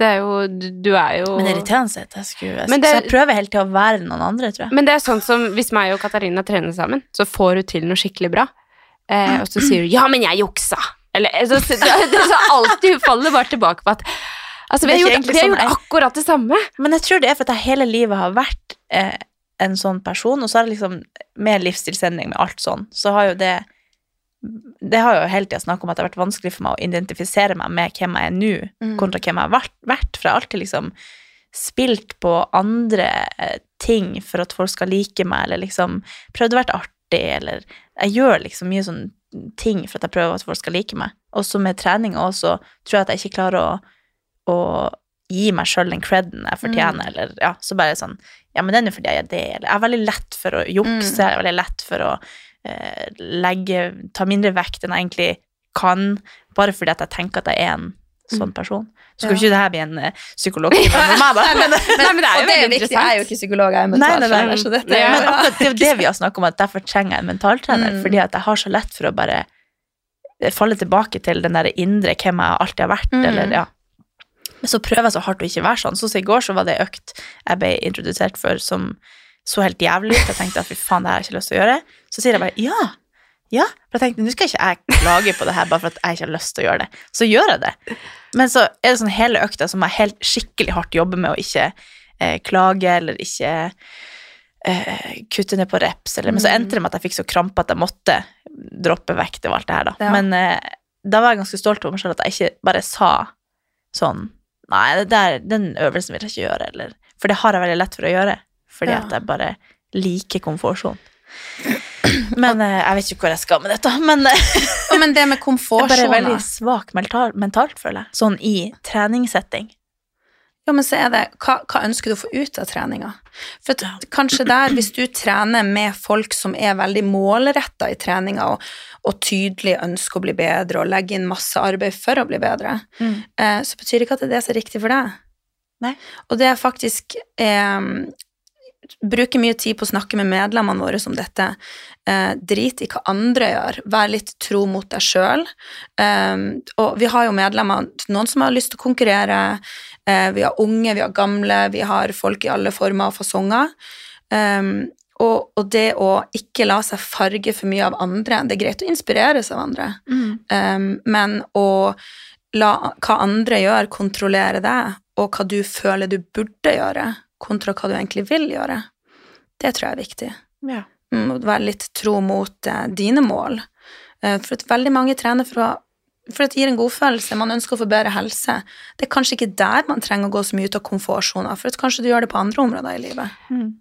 Det er jo Du, er jo men er irriterende at jeg skulle jeg, det- Så jeg prøver hele tida å være noen andre, tror jeg. Men det er sånn som hvis meg og Katarina trener sammen, så får du til noe skikkelig bra. Eh, og så sier du 'ja, men jeg juksa'. Eller eh, så, så, det så alltid hun faller bare tilbake på at Altså, vi har gjort, vi har sånn gjort jeg- akkurat det samme. Men jeg tror det er for at jeg hele livet har vært eh, en sånn person, og så er det liksom med livsstilsendring med alt sånn, så har jo det Det har jo hele tida snakk om at det har vært vanskelig for meg å identifisere meg med hvem jeg er nå, Mm. kontra hvem jeg har vært, vært. For jeg har alltid liksom spilt på andre eh, ting for at folk skal like meg, eller liksom prøvd å være artig, eller Jeg gjør liksom mye sånn ting for at jeg prøver at folk skal like meg. Også med trening også, tror jeg at jeg ikke klarer å, å gi meg sjøl den creden jeg fortjener, eller ja, så bare sånn Ja, men det er jo fordi jeg er det, eller Jeg er veldig lett for å jukse, jeg er veldig lett for å eh, legge Ta mindre vekt enn jeg egentlig kan, bare fordi at jeg tenker at jeg er en sånn person. Så skal Ja. ikke det her bli en uh, psykologtime med meg, da. Men, Nei, men det er jo det er veldig viktig. Jeg er jo ikke psykolog, jeg er mentaltrener, er men akkurat det er jo det vi har snakket om, at derfor trenger jeg en mentaltrener. Mm. Fordi at jeg har så lett for å bare eh, falle tilbake til den der indre hvem jeg alltid har vært, Mm. eller ja. Men så prøver jeg så hardt å ikke være sånn. Sånn som i går så var det økt jeg ble introdusert for som så helt jævlig ut. Jeg tenkte at fy faen, det her har jeg ikke lyst til å gjøre. Så sier jeg bare ja. Ja, for jeg tenkte nå skal ikke jeg klage på det her bare for at jeg ikke har lyst til å gjøre det. Så gjør jeg det. Men så er det sånn hele økta som jeg helt skikkelig hardt jobber med å ikke eh, klage eller ikke eh, kutte ned på reps, eller, men så endte det med at jeg fikk så krampe at jeg måtte droppe vekt og alt det her, da. Ja. Men eh, da var jeg ganske stolt over meg selv at jeg ikke bare sa sånn Nei, det der, den øvelsen vil jeg ikke gjøre, eller For det har jeg veldig lett for å gjøre, fordi Ja. at jeg bare liker komfortsonen. Men eh, jeg vet ikke hvor jeg skal med dette. Men eh, men det med jeg er bare komfortsona veldig svak mentalt, føler jeg. Sånn i treningssetting. Ja, men så er det hva, hva ønsker du å få ut av treninga? For at, kanskje der, hvis du trener med folk som er veldig målretta i treninga og, og tydelig ønsker å bli bedre og legger inn masse arbeid for å bli bedre, eh, så betyr det ikke at det er det som er riktig for deg. Nei. Og det er faktisk eh, Bruke mye tid på å snakke med medlemmene våre om dette. Eh, drit i hva andre gjør. Vær litt tro mot deg sjøl. Eh, og vi har jo medlemmer, noen som har lyst til å konkurrere. Eh, vi har unge, vi har gamle, vi har folk i alle former og fasonger. Eh, og, og det å ikke la seg farge for mye av andre Det er greit å inspireres av andre, eh, men å la hva andre gjør, kontrollere deg, og hva du føler du burde gjøre, kontra hva du egentlig vil gjøre. Det tror jeg er viktig. Ja. Mm, være litt tro mot eh, dine mål. Eh, for at veldig mange trener for å For det gir en godfølelse. Man ønsker å få bedre helse. Det er kanskje ikke der man trenger å gå så mye ut av komfortsona, for kanskje du gjør det på andre områder i livet.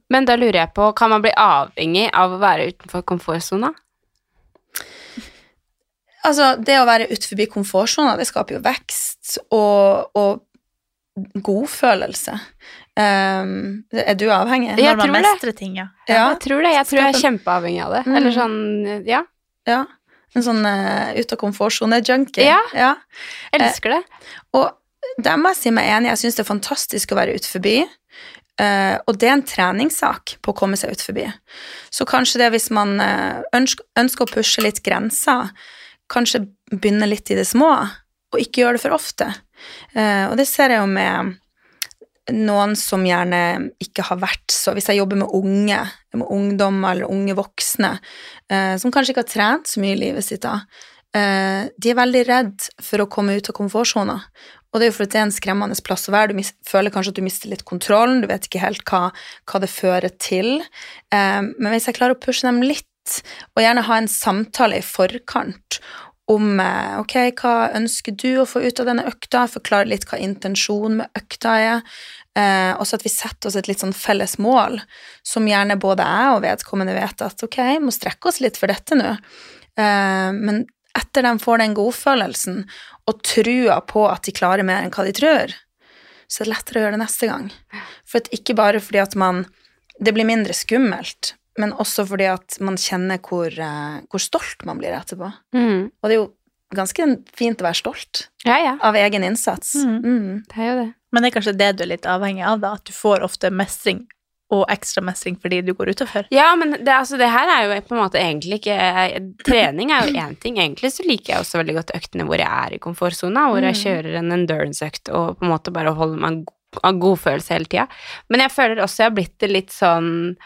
Men da lurer jeg på, kan man bli avhengig av å være utenfor komfortsona? Altså, det å være utenfor komfortsona, det skaper jo vekst og, og godfølelse. Um, er du avhengig? Jeg Når man mestrer ting, ja. Ja. Jeg tror det. Jeg tror jeg er kjempeavhengig av det. Mm. Eller sånn, ja. Ja. En sånn uh, ut av komfortsone-junkie. Ja. ja. Elsker det. Og der må jeg si meg enig, jeg syns det er fantastisk å være ute forbi. Uh, og det er en treningssak på å komme seg ut forbi. Så kanskje det hvis man ønsker, ønsker å pushe litt grenser, kanskje begynne litt i det små, og ikke gjøre det for ofte. Og det ser jeg jo med noen som gjerne ikke har vært så Hvis jeg jobber med unge, med ungdommer eller unge voksne, eh, som kanskje ikke har trent så mye i livet sitt da, eh, de er veldig redd for å komme ut av komfortsona. Og det er jo fordi det er en skremmende plass å være. Du føler kanskje at du mister litt kontrollen, du vet ikke helt hva, hva det fører til. Eh, men hvis jeg klarer å pushe dem litt, og gjerne ha en samtale i forkant om eh, ok, hva ønsker du å få ut av denne økta, forklare litt hva intensjonen med økta er, eh, og så at vi setter oss et litt sånn felles mål, som gjerne både jeg og vedkommende vet at ok, vi må strekke oss litt for dette nå, eh, men etter de får den godfølelsen og trua på at de klarer mer enn hva de tror, så er det lettere å gjøre det neste gang. For ikke bare fordi at man Det blir mindre skummelt, men også fordi at man kjenner hvor, eh, hvor stolt man blir etterpå. Mm. Og det er jo ganske fint å være stolt Ja, ja. av egen innsats. Mm. Mm. Det er jo det. Men det er kanskje det du er litt avhengig av, da, at du får ofte mestring og ekstra mestring fordi du går utafor. Ja, men det, altså, det her er jo på en måte egentlig ikke Trening er jo én ting. Egentlig så liker jeg også veldig godt øktene hvor jeg er i komfortsona, hvor jeg Mm. kjører en endurance-økt og på en måte bare holder meg av godfølelse hele tida. Men jeg føler også jeg har blitt det litt sånn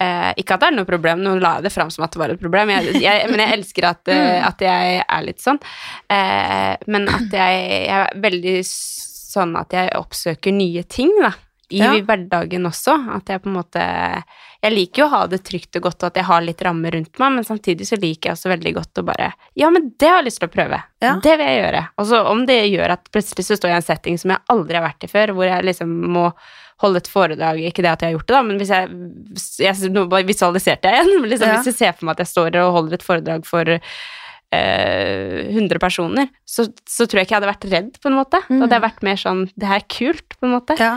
eh, Ikke at det er noe problem, nå la jeg det fram som at det var et problem, jeg, jeg, men jeg elsker at, eh, at jeg er litt sånn. Eh, men at jeg, jeg er veldig sånn at jeg oppsøker nye ting, da. I Ja. hverdagen også. At jeg på en måte Jeg liker jo å ha det trygt og godt, og at jeg har litt rammer rundt meg, men samtidig så liker jeg også veldig godt å bare Ja, men det har jeg lyst til å prøve. Ja. Det vil jeg gjøre. Og så om det gjør at plutselig så står jeg i en setting som jeg aldri har vært i før, hvor jeg liksom må holde et foredrag Ikke det at jeg har gjort det, da, men hvis jeg, jeg Nå bare visualiserte jeg igjen. Liksom, Ja. Hvis jeg ser for meg at jeg står og holder et foredrag for eh, 100 personer, så, så tror jeg ikke jeg hadde vært redd, på en måte. Da hadde jeg vært mer sånn Det her er kult, på en måte. Ja.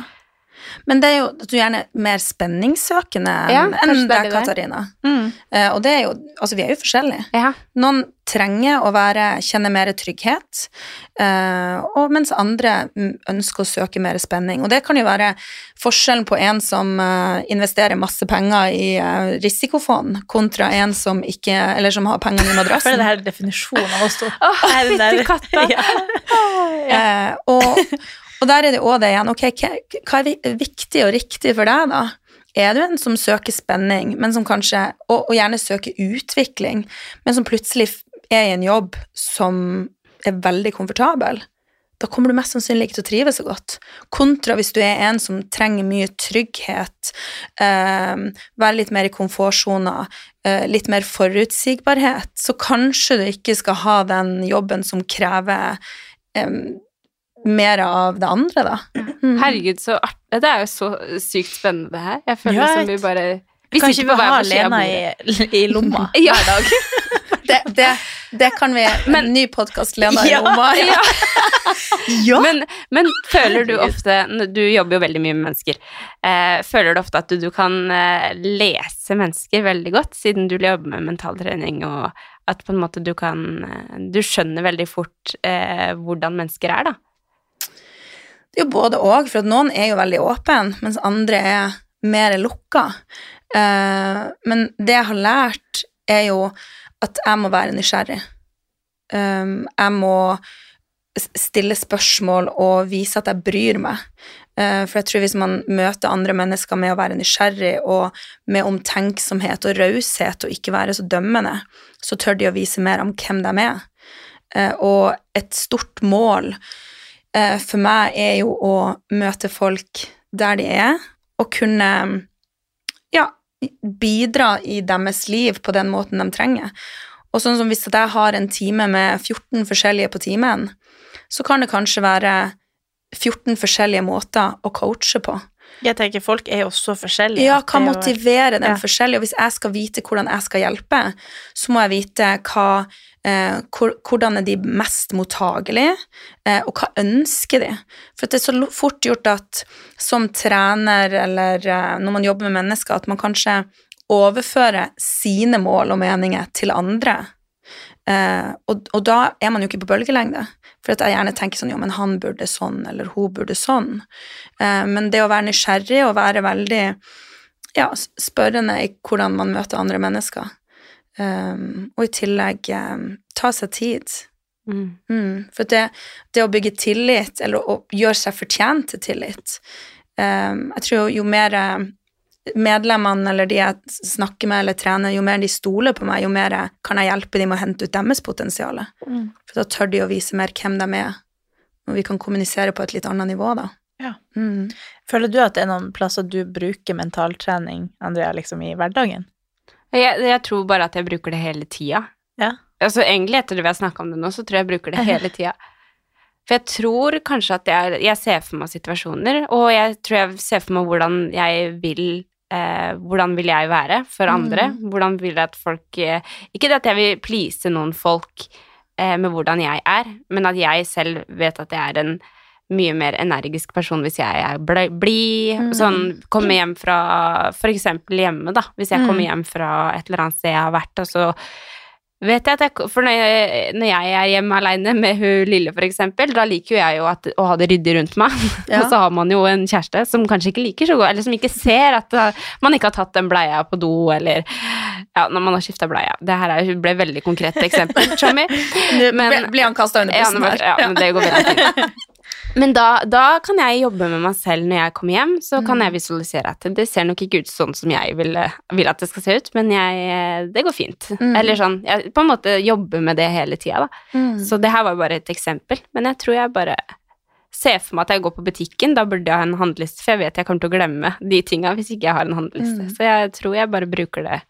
Men det er jo du er gjerne er mer spenningssøkende Ja, enn deg. Katarina. Mm. Uh, og det er jo Altså, vi er jo forskjellige. Ja. Noen trenger å være, kjenne mer trygghet, uh, og mens andre ønsker å søke mer spenning. Og det kan jo være forskjellen på en som uh, investerer masse penger i risikofond, kontra en som ikke Eller som har pengene i For det her er definisjonen av oss to. Der- fytti katta. Ja. Eh, og, og der er det òg det igjen. Ok, hva, er viktig og riktig for deg, da? Er du en som søker spenning, men som kanskje, og, og gjerne søker utvikling, men som plutselig er i en jobb som er veldig komfortabel? Da kommer du mest sannsynlig ikke til å trives så godt. Kontra hvis du er en som trenger mye trygghet, eh, være litt mer i komfortsona, eh, litt mer forutsigbarhet, så kanskje du ikke skal ha den jobben som krever em, mer av det andre, da. Mm. Herregud, så artig. Det er jo så sykt spennende, det her. Jeg føler Ja, som vi bare Vi Kan ikke vi ha Lena i, i lomma Ja. hver dag? Det, det, det kan vi Men- Ny podkast, Lena i lomma. Ja. Ja! Men, men føler du ofte Du jobber jo veldig mye med mennesker. Eh, føler du ofte at du, du kan eh, lese mennesker veldig godt, siden du jobber med mentaltrening, og at på en måte du kan eh, Du skjønner veldig fort eh, hvordan mennesker er, da. Det er jo både og, for noen er jo veldig åpne, mens andre er mer lukka. Eh, men det jeg har lært, er jo at jeg må være nysgjerrig. Um, jeg må stille spørsmål og vise at jeg bryr meg. Uh, for jeg tror hvis man møter andre mennesker med å være nysgjerrig og med omtenksomhet og raushet og ikke være så dømmende, så tør de å vise mer om hvem de er. Uh, og et stort mål for meg er jo å møte folk der de er, og kunne ja, bidra i deres liv på den måten de trenger. Og sånn som hvis jeg har en time med 14 forskjellige på timen, så kan det kanskje være 14 forskjellige måter å coache på. Jeg tenker Folk er jo så forskjellige. Ja, hva er motiverer dem Ja. forskjellig? Og hvis jeg skal vite hvordan jeg skal hjelpe, så må jeg vite hva, eh, hvordan er de mest mottagelige, eh, og hva ønsker de? For det er så fort gjort at som trener eller eh, når man jobber med mennesker, at man kanskje overfører sine mål og meninger til andre. Eh, og, og da er man jo ikke på bølgelengde. For at jeg gjerne tenker sånn, jo, men han burde sånn, eller hun burde sånn. Eh, men det å være nysgjerrig og være veldig ja, spørrende i hvordan man møter andre mennesker. Um, og i tillegg um, ta seg tid. Mm. Mm, for det, det å bygge tillit, eller å gjøre seg fortjent til tillit um, Jeg tror jo, mer eh, medlemmene eller de jeg snakker med eller trener, jo mer de stoler på meg, jo mer kan jeg hjelpe dem med å hente ut deres potensial. Mm. For da tør de å vise mer hvem de er, og vi kan kommunisere på et litt annet nivå, da. Ja. Mm. Føler du at det er noen plasser du bruker mentaltrening, Andrea, liksom i hverdagen? Jeg, jeg tror bare at jeg bruker det hele tida. Ja. Altså egentlig etter det vi har snakka om det nå, så tror jeg jeg bruker det hele tida. For jeg tror kanskje at jeg, jeg ser for meg situasjoner, og jeg tror jeg ser for meg hvordan jeg vil eh, Hvordan vil jeg være for andre? Hvordan vil jeg at folk eh, Ikke at jeg vil please noen folk eh, med hvordan jeg er, men at jeg selv vet at jeg er en mye mer energisk person hvis jeg er blid. Mm. Sånn komme hjem fra For eksempel hjemme, da. Hvis jeg kommer Mm. hjem fra et eller annet sted jeg har vært, og så vet jeg at jeg For når jeg, når jeg er hjemme aleine med hun lille, for eksempel, da liker jo jeg jo at, å ha det ryddig rundt meg. Ja. og så har man jo en kjæreste som kanskje ikke liker så godt, eller som ikke ser at uh, man ikke har tatt den bleia på do, eller Ja, når man har skifta bleie. Det her er, ble et veldig konkret eksempel, Tommy. Men- Ble- Blir han kasta under Ja, bussen men, her? ja, men det går veldig fint. Men da, da kan jeg jobbe med meg selv når jeg kommer hjem, så kan Mm. jeg visualisere at det ser nok ikke ut sånn som jeg vil, vil at det skal se ut, men jeg, det går fint. Mm. Eller sånn, jeg på en måte jobber med det hele tida, da. Mm. Så det her var bare et eksempel, men jeg tror jeg bare ser for meg at jeg går på butikken, da burde jeg ha en handleliste, for jeg vet jeg kommer til å glemme de tinga hvis ikke jeg har en handleliste. Mm. Så jeg tror jeg bare bruker det.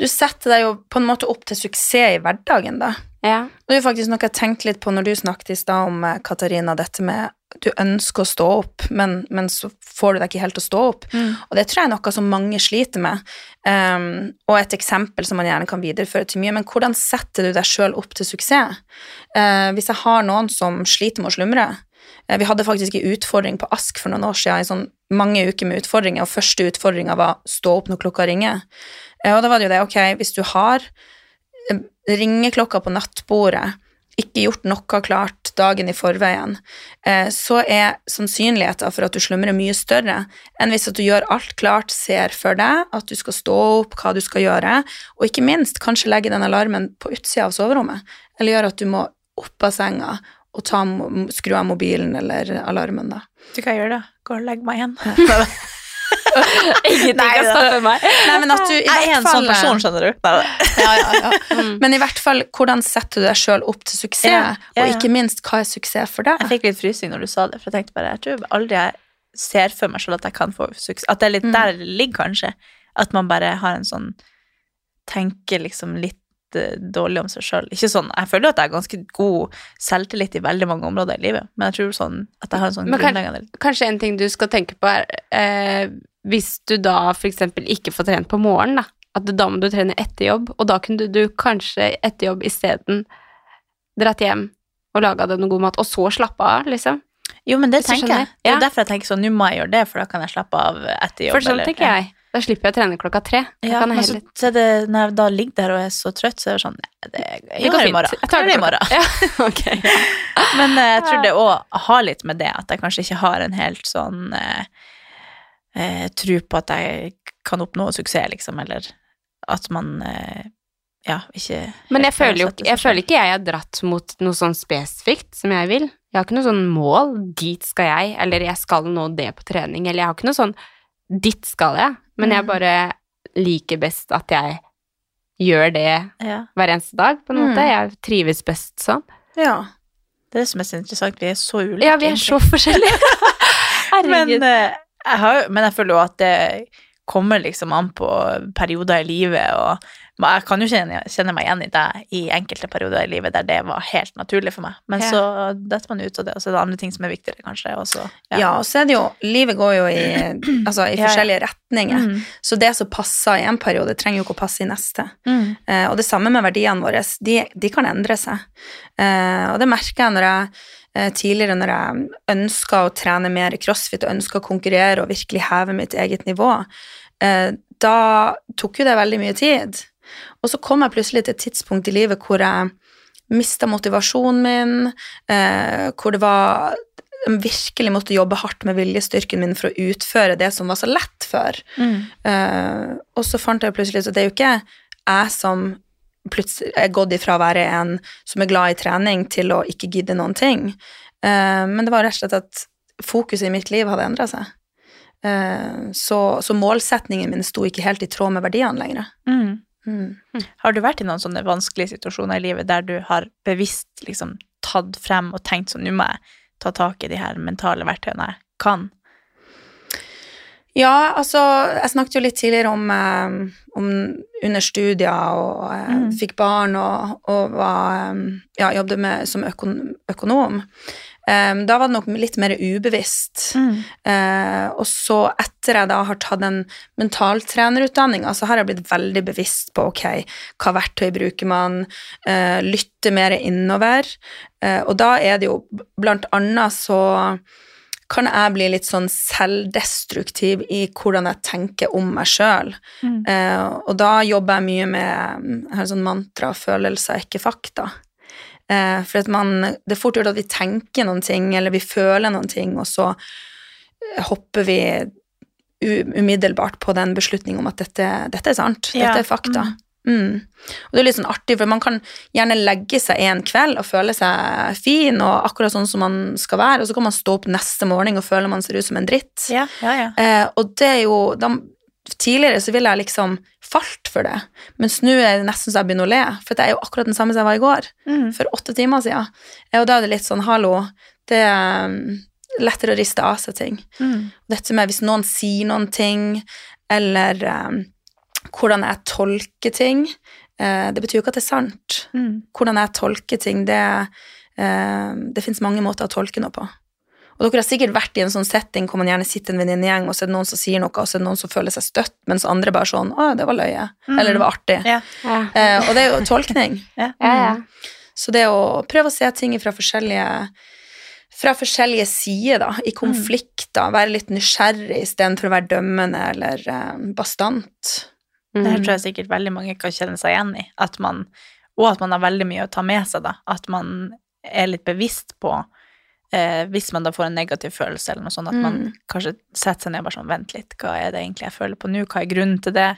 Du setter deg jo på en måte opp til suksess i hverdagen, da. Ja. Det er faktisk noe jeg tenkte litt på når du snakket i stad om eh, Katarina, dette med du ønsker å stå opp, men, men så får du deg ikke helt til å stå opp. Mm. Og det tror jeg er noe som mange sliter med, um, og et eksempel som man gjerne kan videreføre til mye. Men hvordan setter du deg sjøl opp til suksess? Uh, hvis jeg har noen som sliter med å slumre uh, Vi hadde faktisk en utfordring på Ask for noen år siden, i sånn mange uker med utfordringer, og første utfordringa var stå opp når klokka ringer. Uh, og da var det jo det, ok, hvis du har ringeklokka på nattbordet, ikke gjort noe klart dagen i forveien, eh, så er sannsynligheten for at du slumrer mye større enn hvis at du gjør alt klart, ser for deg at du skal stå opp, hva du skal gjøre, og ikke minst kanskje legge den alarmen på utsida av soverommet, eller gjøre at du må opp av senga og ta, skru av mobilen eller alarmen, da. Du kan gjøre det. Gå og legg meg igjen. Ingenting Nei, kan stoppe meg. Nei, men at du i Jeg er en sånn person, skjønner du. Ja, ja, ja. Mm. Men i hvert fall, hvordan setter du deg sjøl opp til suksess? Ja, ja, ja. Og ikke minst, hva er suksess for deg? Jeg fikk litt frysing når du sa det, for jeg tenkte bare, jeg tror aldri jeg ser for meg selv at jeg kan få suksess. At det er litt Mm. der det ligger, kanskje. At man bare har en sånn Tenker liksom litt eh, dårlig om seg sjøl. Ikke sånn Jeg føler at jeg har ganske god selvtillit i veldig mange områder i livet, men jeg tror sånn at jeg har en sånn Men kan- grunnleggende Kanskje en ting du skal tenke på er eh, Hvis du da eksempel ikke får trent på morgenen, da, at da må du trene etter jobb, og da kunne du, du kanskje etter jobb isteden dratt hjem og laga deg noe god mat, og så slappe av, liksom. Jo, men det tenker jeg. Det er Ja. derfor jeg tenker sånn, nå må jeg gjøre det, for da kan jeg slappe av etter jobb. For sånn eller- tenker jeg. Da slipper jeg å trene klokka tre. Ja, kan men så, så det, når jeg da ligger der og er så trøtt, så er det sånn nei, det, Jeg gjør det i morgen. Jeg tar det i morgen. Ja, okay, Ja. Men uh, jeg tror det òg har litt med det, at jeg kanskje ikke har en helt sånn uh, uh, tro på at jeg kan oppnå suksess, liksom, eller at man ja, ikke Men jeg føler jo jeg føler ikke jeg er dratt mot noe sånn spesifikt som jeg vil. Jeg har ikke noe sånn mål, dit skal jeg, eller jeg skal nå det på trening, eller jeg har ikke noe sånn dit skal jeg, men jeg Mm. bare liker best at jeg gjør det. Ja. hver eneste dag, på en måte. Mm. Jeg trives best sånn. Ja. Det er det som er så interessant. Vi er så ulike. Ja, vi er så forskjellige. Herregud. Men, jeg har, men jeg føler jo at det kommer liksom an på perioder i livet, og jeg kan jo kjenne, kjenne meg igjen i det i enkelte perioder i livet der det var helt naturlig for meg. Men Ja. så detter man ut av det, og så er det andre ting som er viktigere, kanskje. Og så, Ja. og så er det jo Livet går jo i, altså, i Ja, ja. forskjellige retninger. Mm. Så det som passer i en periode, trenger jo ikke å passe i neste. Mm. Eh, og det samme med verdiene våre. De, de kan endre seg. Eh, og det merker jeg når jeg eh, tidligere når jeg ønska å trene mer crossfit og ønska å konkurrere og virkelig heve mitt eget nivå. Eh, da tok jo det veldig mye tid. Og så kom jeg plutselig til et tidspunkt i livet hvor jeg mista motivasjonen min, eh, hvor det var jeg virkelig måtte jobbe hardt med viljestyrken min for å utføre det som var så lett før. Mm. Eh, og så fant jeg plutselig ut at det er jo ikke jeg som plutselig er gått ifra å være en som er glad i trening, til å ikke gidde noen ting. Eh, men det var rett og slett at fokuset i mitt liv hadde endra seg. Eh, så, så målsetningen min sto ikke helt i tråd med verdiene lenger. Mm. Mm. Har du vært i noen sånne vanskelige situasjoner i livet der du har bevisst liksom tatt frem og tenkt sånn, nå må jeg ta tak i de her mentale verktøyene jeg kan? Ja, altså, jeg snakket jo litt tidligere om, eh, om under studier og eh, Mm. fikk barn og, og var, eh, ja, jobbet med, som økon økonom. Eh, da var det nok litt mer ubevisst. Eh, og så etter jeg da har tatt den mentaltrenerutdanninga, så har jeg blitt veldig bevisst på ok, hva verktøy bruker man, uh, lytte mer innover. Uh, og da er det jo blant annet så kan jeg bli litt sånn selvdestruktiv i hvordan jeg tenker om meg sjøl. Mm. Uh, og da jobber jeg mye med Jeg et mantra 'følelser er ikke fakta'. Eh, for at man, det er fort gjort at vi tenker noen ting, eller vi føler noen ting, og så eh, hopper vi umiddelbart på den beslutningen om at dette, dette er sant, Ja, dette er fakta. Mm. Og det er litt sånn artig, for man kan gjerne legge seg en kveld og føle seg fin og akkurat sånn som man skal være, og så kan man stå opp neste morgen og føle man ser ut som en dritt. Ja, ja, ja. Eh, og det er jo da, Tidligere så ville jeg liksom falt for det, mens nå er det nesten så jeg begynner å le, for det er jo akkurat den samme som jeg var i går, Mm. for åtte timer siden. Og da er det litt sånn, hallo, det er um, lettere å riste av seg ting. Mm. Dette med hvis noen sier noen ting, eller um, hvordan jeg tolker ting, uh, det betyr jo ikke at det er sant. Mm. Hvordan jeg tolker ting, det, uh, det finnes mange måter å tolke noe på. Og dere har sikkert vært i en sånn setting hvor man gjerne sitter en venninnegjeng, og så er det noen som sier noe, og så er det noen som føler seg støtt, mens andre bare sånn 'Å, det var løye', eller 'det var artig'. Ja. Ja. Eh, og det er jo tolkning. Ja. Ja, ja. Så det å prøve å se ting fra forskjellige fra forskjellige sider, da, i konflikter, være litt nysgjerrig istedenfor å være dømmende eller eh, bastant. Det her Mm. tror jeg sikkert veldig mange kan kjenne seg igjen i. At man, og at man har veldig mye å ta med seg, da. At man er litt bevisst på eh, Hvis man da får en negativ følelse, eller noe sånt, at man Mm. kanskje setter seg ned og bare sånn Vent litt, hva er det egentlig jeg føler på nå? Hva er grunnen til det?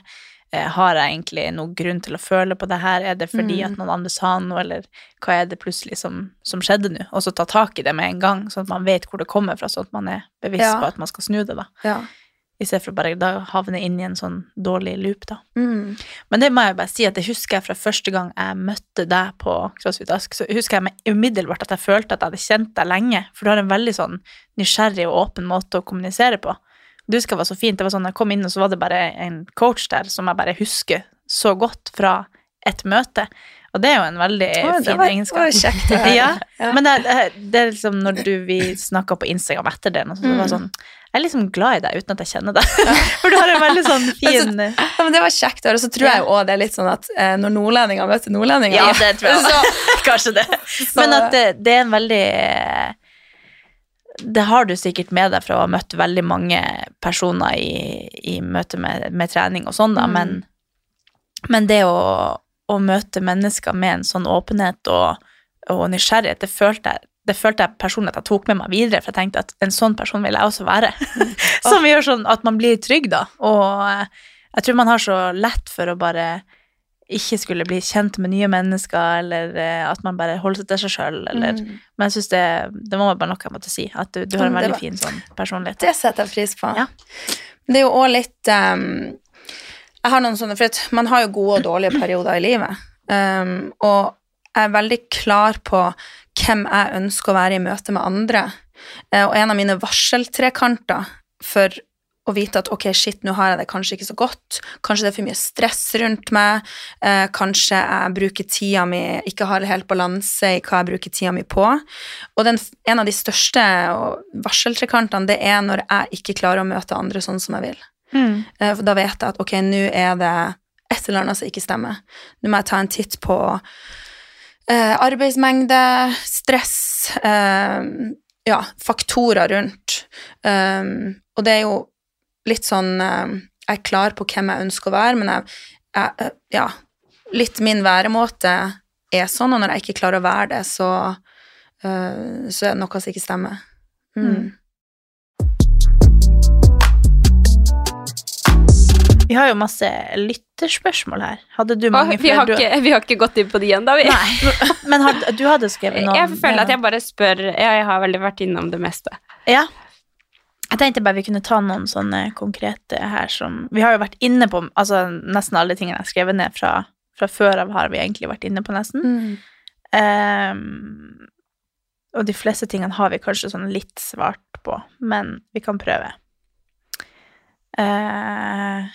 Eh, har jeg egentlig noen grunn til å føle på det her? Er det fordi Mm. at noen andre sa noe, eller hva er det plutselig som, som skjedde nå? Og så ta tak i det med en gang, sånn at man vet hvor det kommer fra, sånn at man er bevisst Ja. på at man skal snu det, da. Ja. I stedet for bare da havne inn i en sånn dårlig loop, da. Mm. Men det må jeg bare si at det husker jeg fra første gang jeg møtte deg på CrossFit Ask, så husker jeg meg umiddelbart at jeg følte at jeg hadde kjent deg lenge, for du har en veldig sånn nysgjerrig og åpen måte å kommunisere på. Du husker det var så fint, det var sånn, jeg kom inn og så var det bare en coach der som jeg bare husker så godt fra et møte, og det er jo en veldig oh, fin var- egenskap. kjekt å høre. ja, Ja. men det, det, er liksom når du, vi snakka på Instagram etter det, og så det var Mm. sånn, jeg er liksom glad i deg uten at jeg kjenner deg, for du har en veldig sånn fin... Ja, men det var kjekt høre. Så tror jeg også det er litt sånn at eh, når nordlendinger møter nordlendinger Ja, det tror jeg. så, Kanskje det. Men at det, det er en veldig Det har du sikkert med deg fra å ha møtt veldig mange personer i, i møte med, med trening og sånn, da, Mm. men, men det å, å møte mennesker med en sånn åpenhet og, og nysgjerrighet, det følte jeg det følte jeg personlig at jeg tok med meg videre, for jeg tenkte at en sånn person vil jeg også være. Som gjør sånn at man blir trygg, da. Og eh, jeg tror man har så lett for å bare ikke skulle bli kjent med nye mennesker, eller eh, at man bare holder seg til seg sjøl, eller Mm. Men jeg synes det, det var bare noe jeg måtte si, at du, du har en Mm, veldig var- fin sånn personlighet. Det setter jeg pris på. Ja. Det er jo òg litt um, Jeg har noen sånne For man har jo gode og dårlige perioder i livet. Um, og jeg er veldig klar på hvem jeg ønsker å være i møte med andre. Uh, og en av mine varseltrekanter for å vite at ok, shit, nå har jeg det kanskje ikke så godt. Kanskje det er for mye stress rundt meg. uh, kanskje jeg bruker tida mi Ikke har helt balanse i hva jeg bruker tida mi på. Og den, en av de største varseltrekantene, det er når jeg ikke klarer å møte andre sånn som jeg vil. Mm. Eh, for da vet jeg at ok, nå er det et eller annet som ikke stemmer. Nå må jeg ta en titt på eh, arbeidsmengde, stress, eh, ja, faktorer rundt. Um, og det er jo litt sånn eh, Jeg er klar på hvem jeg ønsker å være, men jeg, jeg eh, Ja, litt min væremåte er sånn, og når jeg ikke klarer å være det, så, uh, så er det noe som ikke stemmer. Mm. Mm. Vi har jo masse lytterspørsmål her. Hadde du mange vi, har flere? ikke, vi har ikke gått inn på de ennå, vi. Nei, men had, du hadde skrevet noen Jeg føler at jeg bare spør Jeg har veldig vært innom det meste. Ja. Jeg tenkte bare vi kunne ta noen sånne konkrete her som Vi har jo vært inne på altså nesten alle tingene jeg har skrevet ned fra, fra før av, har vi egentlig vært inne på, nesten. Mm. Um, og de fleste tingene har vi kanskje sånn litt svart på, men vi kan prøve. Eh,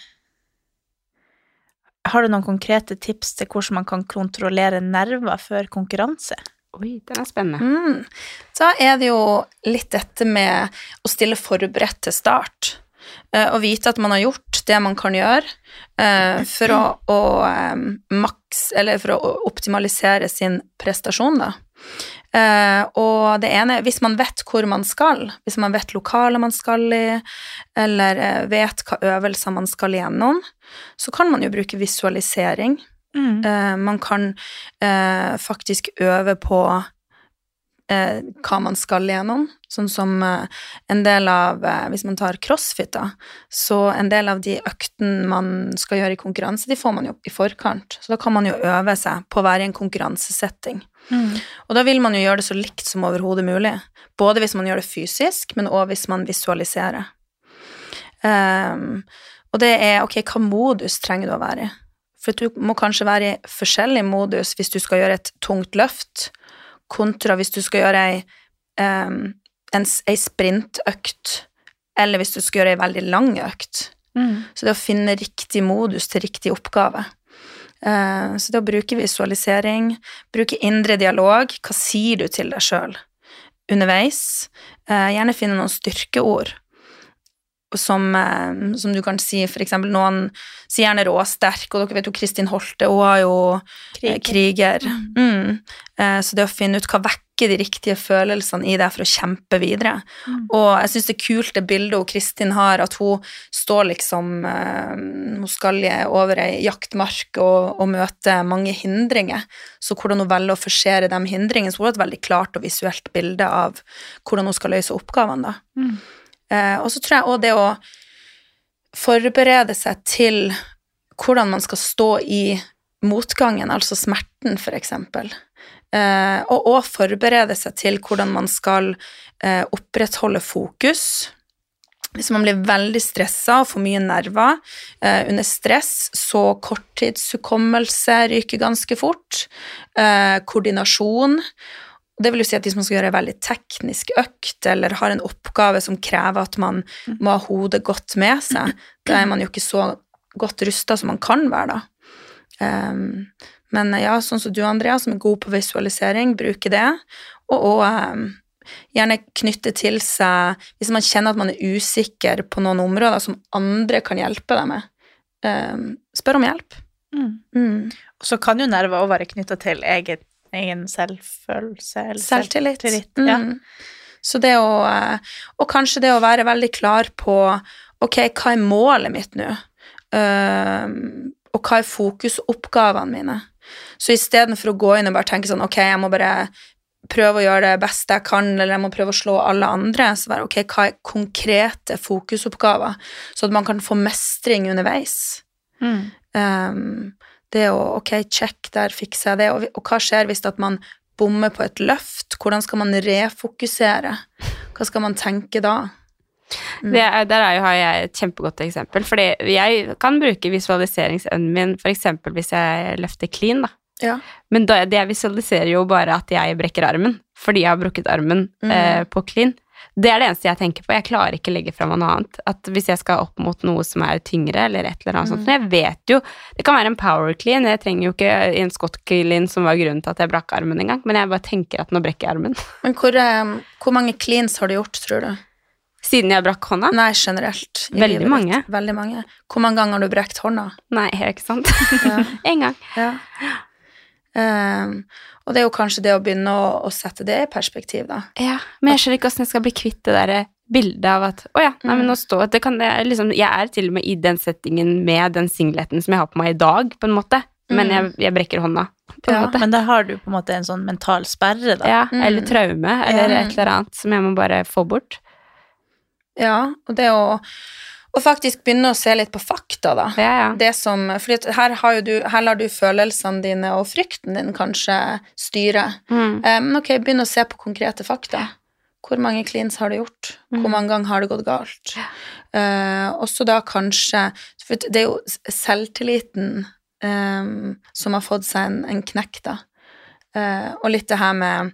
har du noen konkrete tips til hvordan man kan kontrollere nerver før konkurranse? Oi, den er spennende. Mm. Da er det jo litt dette med å stille forberedt til start. eh, Og vite at man har gjort det man kan gjøre eh, for å, å maks, eller for å optimalisere sin prestasjon, da. Eh, og det ene er Hvis man vet hvor man skal, hvis man vet lokalet man skal i, eller eh, vet hva øvelser man skal igjennom, så kan man jo bruke visualisering. Mm. Eh, man kan eh, faktisk øve på eh, hva man skal igjennom. Sånn som en del av Hvis man tar crossfit, da, så en del av de øktene man skal gjøre i konkurranse, de får man jo i forkant. Så da kan man jo øve seg på å være i en konkurransesetting. Mm. Og da vil man jo gjøre det så likt som overhodet mulig. Både hvis man gjør det fysisk, men òg hvis man visualiserer. Um, og det er ok, hva modus trenger du å være i? For du må kanskje være i forskjellig modus hvis du skal gjøre et tungt løft, kontra hvis du skal gjøre ei, um, en, ei sprintøkt, eller hvis du skal gjøre ei veldig lang økt. Mm. Så det å finne riktig modus til riktig oppgave. Eh, Så det å bruke visualisering, bruke indre dialog, hva sier du til deg sjøl underveis? Eh, Gjerne finne noen styrkeord som, eh, som du kan si, for eksempel noen sier gjerne råsterk, og dere vet jo Kristin Holte, hun har jo eh, kriger. Mm. Eh, Så det å finne ut hva vekker de riktige følelsene i deg for å kjempe videre. Mm. Og jeg syns det er kult det bildet hun Kristin har, at hun står liksom Hun skal over ei jaktmark og, og møte mange hindringer. Så hvordan hun velger å forsere de hindringene, så hun har et veldig klart og visuelt bilde av hvordan hun skal løse oppgavene. da. Mm. Eh, og så tror jeg òg det å forberede seg til hvordan man skal stå i motgangen, altså smerten, for eksempel. Eh, og òg forberede seg til hvordan man skal eh, opprettholde fokus. Hvis man blir veldig stressa og får mye nerver eh, under stress, så korttidshukommelse ryker ganske fort. Eh, koordinasjon. Det vil jo si at hvis man skal gjøre en veldig teknisk økt, eller har en oppgave som krever at man må ha hodet godt med seg, da er man jo ikke så godt rusta som man kan være, da. Um, men ja, sånn som du, Andrea, som er god på visualisering, bruke det. Og, og um, gjerne knytte til seg Hvis man kjenner at man er usikker på noen områder som andre kan hjelpe deg med, um, spør om hjelp. Mm. Mm. Og så kan jo nerver òg være knytta til eget, egen selvfølelse. Eller Selvtillit. selvtillit, Ja. Mm. Så det å eh, Og kanskje det å være veldig klar på Ok, hva er målet mitt nå? Uh, og hva er fokusoppgavene mine? Så istedenfor å gå inn og bare tenke sånn Ok, jeg må bare prøve å gjøre det beste jeg kan, eller jeg må prøve å slå alle andre, så være ok, hva er konkrete fokusoppgaver? Så at man kan få mestring underveis. Mm. Ehm, det å ok, check, der fikser jeg det. Og, og hva skjer hvis at man bommer på et løft? Hvordan skal man refokusere? Hva skal man tenke da? Mm. Det er, der er jo, har jeg et kjempegodt eksempel. Fordi jeg kan bruke visualiseringsevnen min f.eks. hvis jeg løfter clean. da. Ja. Men da, det jeg visualiserer jo bare at jeg brekker armen, fordi jeg har brukket armen Mm. eh, på clean. Det er det eneste jeg tenker på. Jeg klarer ikke legge fram noe annet. At hvis jeg skal opp mot noe som er tyngre, eller et eller annet sånt. Jeg vet jo Det kan være en power clean. Jeg trenger jo ikke en Scott clean som var grunnen til at jeg brakk armen en gang, men jeg bare tenker at nå brekker jeg armen. Men hvor, um, hvor mange cleans har du gjort, tror du? Siden jeg brakk hånda? Nei, generelt. Veldig mange. Veldig mange. Hvor mange ganger har du brekt hånda? Nei, ikke sant? Ja. en gang. Ja. Ehm, og det er jo kanskje det å begynne å, å sette det i perspektiv, da. Ja, men jeg skjønner ikke hvordan jeg skal bli kvitt det der bildet av at å ja, nei, men nå står det kan det, liksom, Jeg er til og med i den settingen med den singleten som jeg har på meg i dag, på en måte, men Mm. jeg, jeg brekker hånda. På en Ja. måte. Men da har du på en måte en sånn mental sperre, da. Ja, Mm. eller traume, eller Ja. et eller annet som jeg må bare få bort. Ja, og det å, å faktisk begynne å se litt på fakta, da. Ja, ja. Det som, fordi her, har du, her lar du følelsene dine og frykten din kanskje styre. Mm. Men ok, begynn å se på konkrete fakta. Hvor mange cleans har du gjort? Hvor Mm. mange ganger har det gått galt? Eh, også da kanskje For det er jo selvtilliten um, som har fått seg en, en knekk, da. Uh, og litt det her med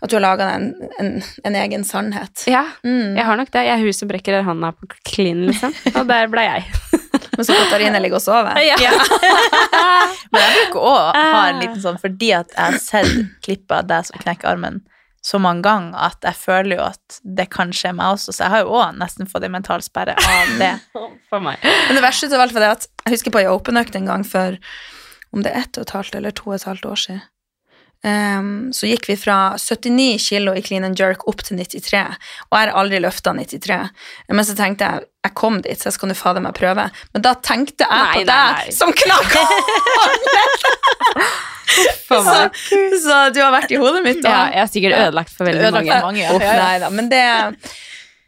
at du har laga deg en, en, en egen sannhet. ja, Mm. jeg har nok det. Jeg er hun som brekker handa på klinen, liksom. Og der ble jeg. Men så Katarina ligger og sover. Ja. Men jeg bruker òg ha en liten sånn fordi at jeg har sett klippet av deg som knekker armen så mange ganger at jeg føler jo at det kan skje meg også, så jeg har jo òg nesten fått en mental sperre av det. For meg. Men det verste av alt var det at jeg husker på ei open-økt en gang for om det er ett og et halvt eller to og et halvt år siden. Ehm, så gikk vi fra 79 kilo i clean and jerk opp til 93, og jeg har aldri løfta 93. Men så tenkte jeg jeg kom dit, så jeg skal nå fader meg prøve. Men da tenkte jeg Nei, på deg som knakk så, så du har vært i hodet mitt da. Ja, jeg har sikkert ødelagt for veldig Ødelagt mange. mange, ja. Opp, nei men det,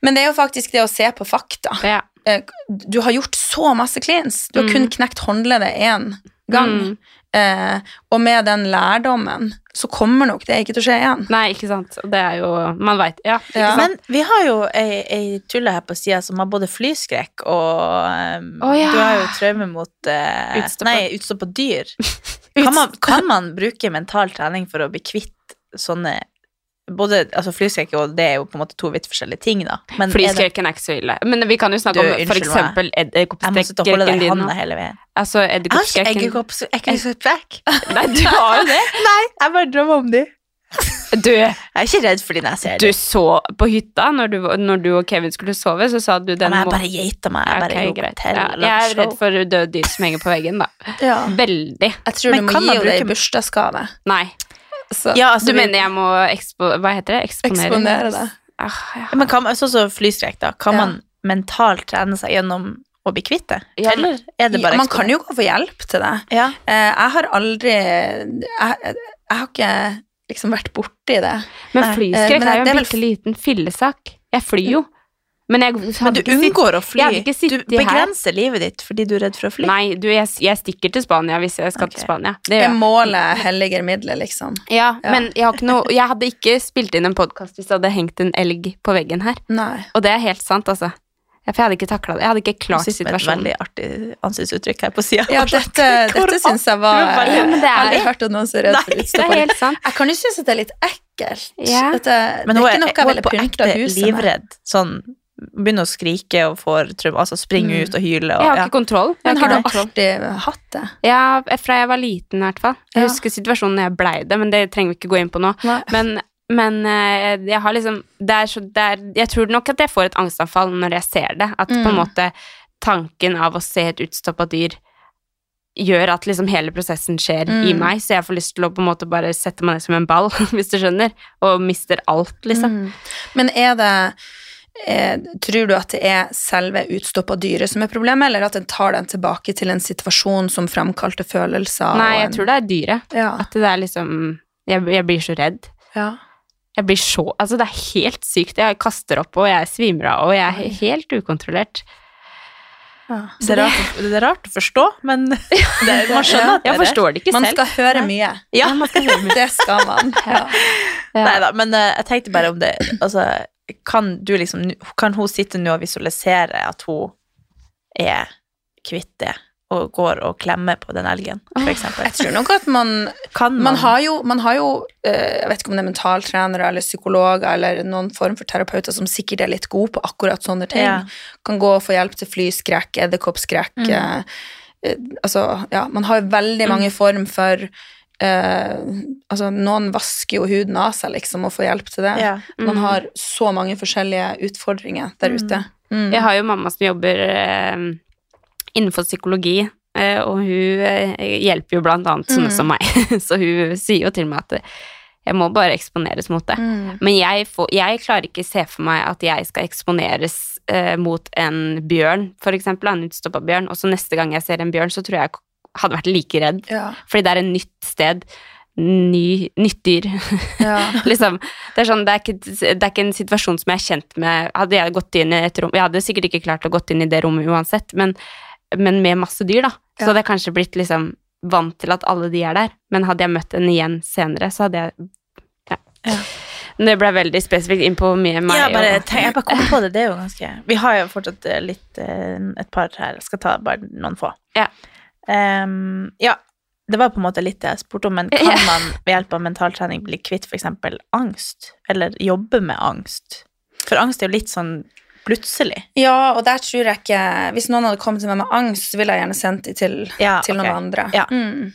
men det er jo faktisk det å se på fakta. Ja. Eh, Du har gjort så masse cleans. Du har kun knekt håndleddet én gang. Mm. Eh, og med den lærdommen så kommer nok det ikke til å skje igjen. Nei, ikke sant. Det er jo Man veit. Ja. Ja. Men vi har jo ei, ei tulle her på sida som har både flyskrekk og um, oh, ja. Du har jo traume mot uh, Utstå Nei, utstå på dyr. Kan man, kan man bruke mental trening for å bli kvitt sånne både, altså Flyskrekk og det er jo på en måte to vidt forskjellige ting, da. Men er det- er ikke så ille. Men vi kan jo snakke Du, om for eksempel må edderkoppskrekken din. Jeg nå. hele veien. Altså Jeg har ikke edderkoppskrekken eggekoppskrekk. Nei, du har jo det. Nei, jeg bare drømmer om de. Du, Jeg er ikke redd for de når jeg ser du så på hytta når du, når du og Kevin skulle sove, så sa du Ja, men jeg bare geita meg. Jeg bare okay, greit. Ja, jeg er redd for døde dyr som henger på veggen, da. Ja. Veldig. Jeg tror Men du må kan gi henne det i bursdagsgave. Nei. Så Ja, altså, Du mener jeg må ekspo... Hva heter det? Eksponere? eksponere det. Ah, ja. Men kan, sånn som flyskrekk, da. Kan Ja. man mentalt trene seg gjennom å bli kvitt det? Ja, Eller er det bare Ja, man kan jo gå for hjelp til det. Ja. Eh, jeg har aldri jeg, jeg, har ikke liksom vært borti det. Men Nei, flyskrekk eh, men er jo en bitte liten fillesak. Jeg flyr jo. Men jeg Men du ikke sitt- unngår å fly. jeg ikke Du begrenser her. livet ditt fordi du er redd for å fly. Nei, du, jeg, jeg stikker til Spania hvis jeg skal okay. til Spania. Det Er målet helliger middelet, liksom? Ja, Ja. men jeg, har ikke noe, jeg hadde ikke spilt inn en podkast hvis det hadde hengt en elg på veggen her. Nei. Og det er helt sant, altså. For jeg hadde ikke takla det. Jeg hadde ikke klart med et situasjonen. veldig artig ansiktsuttrykk her på sida. Ja, dette, dette syns jeg var Ja, men det Jeg har er- aldri hørt om noen som er redd for Nei, Det helt sant. Jeg kan jo synes at det er litt ekkelt. Ja. Dette, Men det hun er er, ikke noe jeg ville pynta huset med. livredd. Sånn begynner å skrike og får trøbbel, altså springer Mm. ut og hyler. Jeg har har ja. ikke kontroll. Jeg Men har du alltid hatt det? Ja, fra jeg var liten i hvert fall. Jeg Ja. husker situasjonen da jeg blei det, men det trenger vi ikke gå inn på nå. Nei. Men, men eh, jeg har liksom det er så, det er, Jeg tror nok at jeg får et angstanfall når jeg ser det. At på en Mm. måte tanken av å se et utstoppa dyr gjør at liksom hele prosessen skjer i Mm. meg, så jeg får lyst til å på en måte bare sette meg ned som en ball, hvis du skjønner, og mister alt, liksom. Mm. Men er det Tror du at det er selve utstoppa dyret som er problemet, eller at en tar den tilbake til en situasjon som framkalte følelser? Nei, og jeg en- tror det er dyret. Ja. At det er liksom Jeg, jeg blir så redd. ja. Jeg blir så Altså, det er helt sykt. Jeg kaster opp, og jeg svimer av, og jeg er helt ukontrollert. ja. Det, er rart, det er rart å forstå, men det, man skjønner at det er det. forstår det ikke Man selv. skal høre mye. Ja. Det skal man. Ja. Ja. Nei da, men eh, jeg tenkte bare om det Altså, kan du liksom Kan hun sitte nå og visualisere at hun er kvitt det, og går og klemmer på den elgen, eksempel. Jeg tror nok at man Kan man, Man har jo, man har jo eh, jeg vet ikke om det er mentaltrenere eller psykologer eller noen form for terapeuter som sikkert er litt gode på akkurat sånne ting. Ja. Kan gå og få hjelp til flyskrekk, edderkoppskrekk. Mm. eh, eh, altså, ja, man har veldig mange form for eh, Altså, noen vasker jo huden av seg, liksom, og får hjelp til det. ja. Man Mm. har så mange forskjellige utfordringer der Mm. ute. Mm. Jeg har jo mamma som jobber eh, innenfor psykologi, eh, og hun eh, hjelper jo blant annet sånne Mm. som meg. Så hun sier jo til meg at jeg må bare eksponeres mot det. Mm. Men jeg, får, jeg klarer ikke se for meg at jeg skal eksponeres eh, mot en bjørn, for eksempel, en utstoppa bjørn, og så neste gang jeg ser en bjørn, så tror jeg hadde vært like redd. Ja. Fordi det er et nytt sted. Ny, nytt dyr. Ja. liksom, det, er sånn, det, er ikke, det er ikke en situasjon som jeg er kjent med. Hadde jeg gått inn i et rom Jeg hadde sikkert ikke klart å gått inn i det rommet uansett, men, men med masse dyr, da. Så hadde jeg kanskje blitt liksom vant til at alle de er der. Men hadde jeg møtt en igjen senere, så hadde jeg Ja. Ja. Det ble veldig spesifikt inn på meg. meg Ja, bare, tenk, jeg bare kom på det, det er jo ganske Vi har jo fortsatt eh, litt eh, et par her, jeg skal ta bare noen få. Ja. Ehm, ja, det var på en måte litt det jeg spurte om, men kan man ved hjelp av mentaltrening bli kvitt f.eks. angst, eller jobbe med angst? For angst er jo litt sånn plutselig. ja, og der tror jeg ikke Hvis noen hadde kommet til meg med angst, så ville jeg gjerne sendt dem til, Ja, til ok. noen andre. Ja. Mm.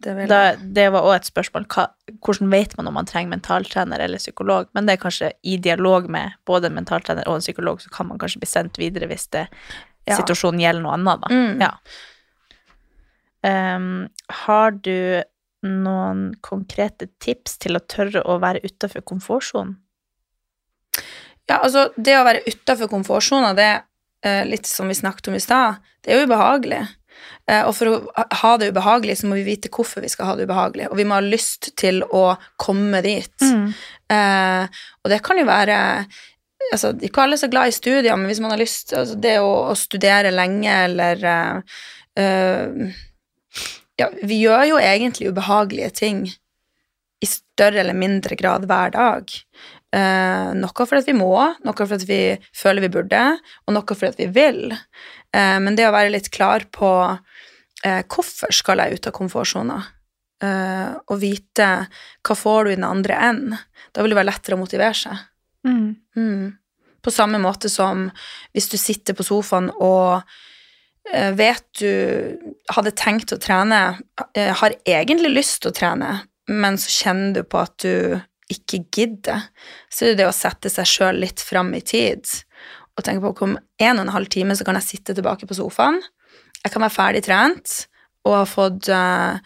Det Da, det var òg et spørsmål hva, hvordan vet man om man trenger mentaltrener eller psykolog, men det er kanskje i dialog med både en mentaltrener og en psykolog, så kan man kanskje bli sendt videre hvis det, Ja. situasjonen gjelder noe annet. Da. Mm. Ja. Ehm, har du noen konkrete tips til å tørre å være utafor komfortsonen? Ja, altså, det å være utafor komfortsona, det er eh, litt som vi snakket om i stad, det er jo ubehagelig. Eh, og for å ha- ha det ubehagelig, så må vi vite hvorfor vi skal ha det ubehagelig, og vi må ha lyst til å komme dit. Mm. Eh, og det kan jo være altså, Ikke alle er så glad i studier, men hvis man har lyst altså, Det å, å studere lenge eller eh, eh, Ja, vi gjør jo egentlig ubehagelige ting i større eller mindre grad hver dag. Eh, noe fordi vi må, noe fordi vi føler vi burde, og noe fordi vi vil. Eh, men det å være litt klar på eh, hvorfor skal jeg ut av komfortsona, eh, og vite hva får du i den andre enden, da vil det være lettere å motivere seg. Mm. Mm. På samme måte som hvis du sitter på sofaen og vet du hadde tenkt å trene, eh, har egentlig lyst til å trene, men så kjenner du på at du ikke gidder, så er det det å sette seg sjøl litt fram i tid og tenke på om en og en halv time så kan jeg sitte tilbake på sofaen. Jeg kan være ferdig trent og ha fått uh,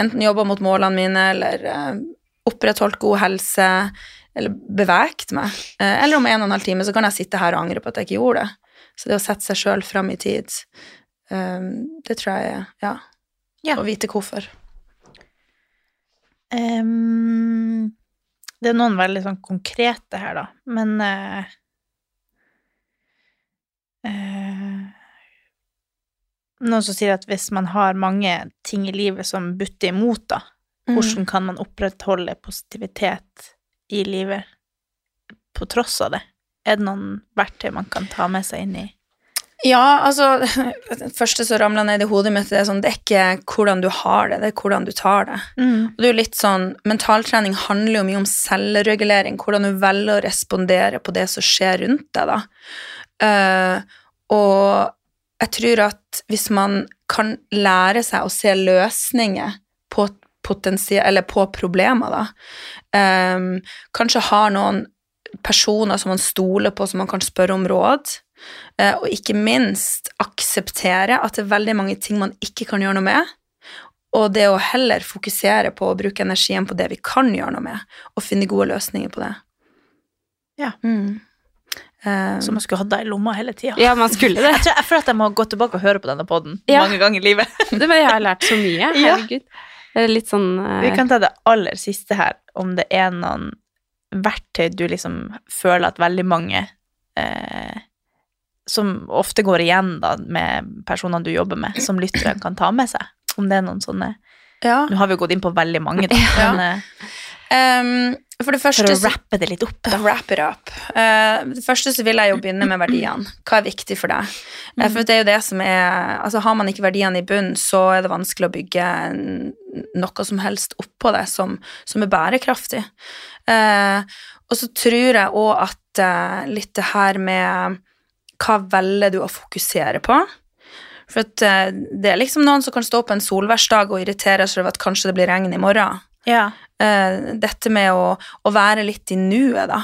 enten jobba mot målene mine eller uh, opprettholdt god helse eller beveget meg. uh, eller om en og en halv time så kan jeg sitte her og angre på at jeg ikke gjorde det. Så det å sette seg sjøl fram i tid, um, det tror jeg Ja. Ja. Å vite hvorfor. Um, det er noen veldig sånn konkrete her, da, men uh, uh, Noen som sier at hvis man har mange ting i livet som butter imot, da, Mm. hvordan kan man opprettholde positivitet i livet på tross av det? Er det noen verktøy man kan ta med seg inn i Ja, altså Det første som ramla ned i hodet mitt, det er sånn Det er ikke hvordan du har det, det er hvordan du tar det. Og det er jo litt sånn, Mentaltrening handler jo mye om selvregulering, hvordan du velger å respondere på det som skjer rundt deg. da. Uh, og jeg tror at hvis man kan lære seg å se løsninger på, potensie- eller på problemer, da Um, Kanskje har noen personer som man stoler på, som man kan spørre om råd. eh, og ikke minst akseptere at det er veldig mange ting man ikke kan gjøre noe med. Og det å heller fokusere på å bruke energien på det vi kan gjøre noe med, og finne gode løsninger på det. Ja. Mm. Eh, Som man skulle hatt det i lomma hele tida. Ja, man skulle det. Jeg tror jeg føler at jeg må gå tilbake og høre på denne poden Ja. mange ganger i livet. det men jeg har lært så mye. Ja. Herregud. Det er litt sånn uh... Vi kan ta det aller siste her, om det er noen verktøy du liksom føler at veldig mange eh, Som ofte går igjen da med personene du jobber med, som lyttere kan ta med seg. Om det er noen sånne ja. Nå har vi jo gått inn på veldig mange, da. Ja. Men, eh, Ehm, For det For å rappe det litt opp. Da. Wrap it up. Uh, det første så vil jeg jo begynne med verdiene. Hva er viktig for deg? Eh, for det er jo det som er Altså Har man ikke verdiene i bunn, så er det vanskelig å bygge noe som helst oppå det som, som er bærekraftig. Uh, og så tror jeg òg at litt det her med hva velger du å fokusere på? For det er liksom noen som kan stå på en solværsdag og irritere seg over at kanskje det blir regn i morgen Ja. Eh, dette med å, å være litt i nuet, da.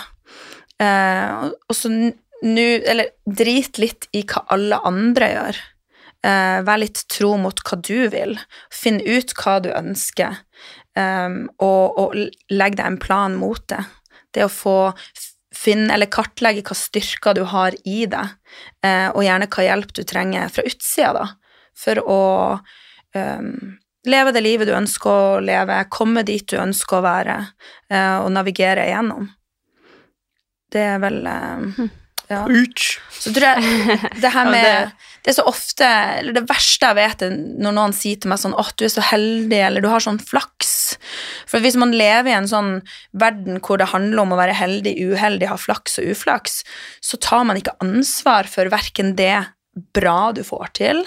Eh, og- så n- nu Eller drit litt i hva alle andre gjør. Eh, vær litt tro mot hva du vil. Finn ut hva du ønsker, og, og legg deg en plan mot det. Det å få finne eller kartlegge hva styrker du har i deg, og gjerne hva hjelp du trenger fra utsida, da, for å leve det livet du ønsker å leve, komme dit du ønsker å være, eh, og navigere igjennom. Det er vel eh, Ja. Så tror jeg det her med det- det er så ofte Eller det verste jeg vet, er når noen sier til meg sånn Å, du er så heldig, eller du har sånn flaks. For hvis man lever i en sånn verden hvor det handler om å være heldig, uheldig, ha flaks og uflaks, så tar man ikke ansvar for verken det bra du får til,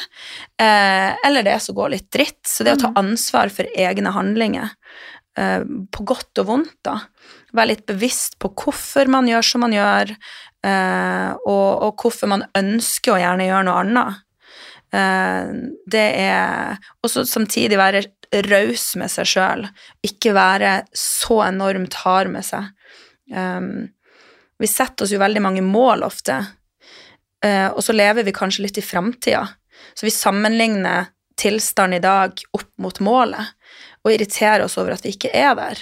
eh, eller det som går litt dritt. Så det å ta ansvar for egne handlinger, eh, på godt og vondt, da. Være litt bevisst på hvorfor man gjør som man gjør, eh, og, og hvorfor man ønsker å gjerne gjøre noe annet. Eh, det er Og så samtidig være raus med seg sjøl, ikke være så enormt hard med seg. Um, vi setter oss jo veldig mange mål ofte, eh, og så lever vi kanskje litt i framtida. Så vi sammenligner tilstanden i dag opp mot målet, og irriterer oss over at vi ikke er der.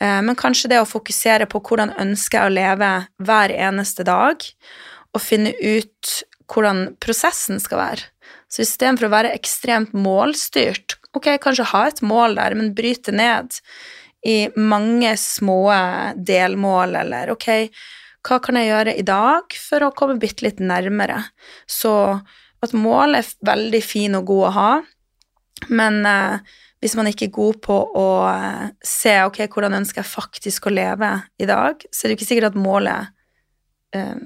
Eh, Men kanskje det å fokusere på hvordan ønsker jeg å leve hver eneste dag, og finne ut hvordan prosessen skal være. Så istedenfor å være ekstremt målstyrt, ok, kanskje ha et mål der, men bryte ned i mange små delmål, eller ok, hva kan jeg gjøre i dag for å komme bitte litt nærmere? Så at mål er veldig fin og god å ha, men eh, hvis man ikke er god på å eh, se ok, hvordan ønsker jeg faktisk å leve i dag, så er det jo ikke sikkert at målet eh,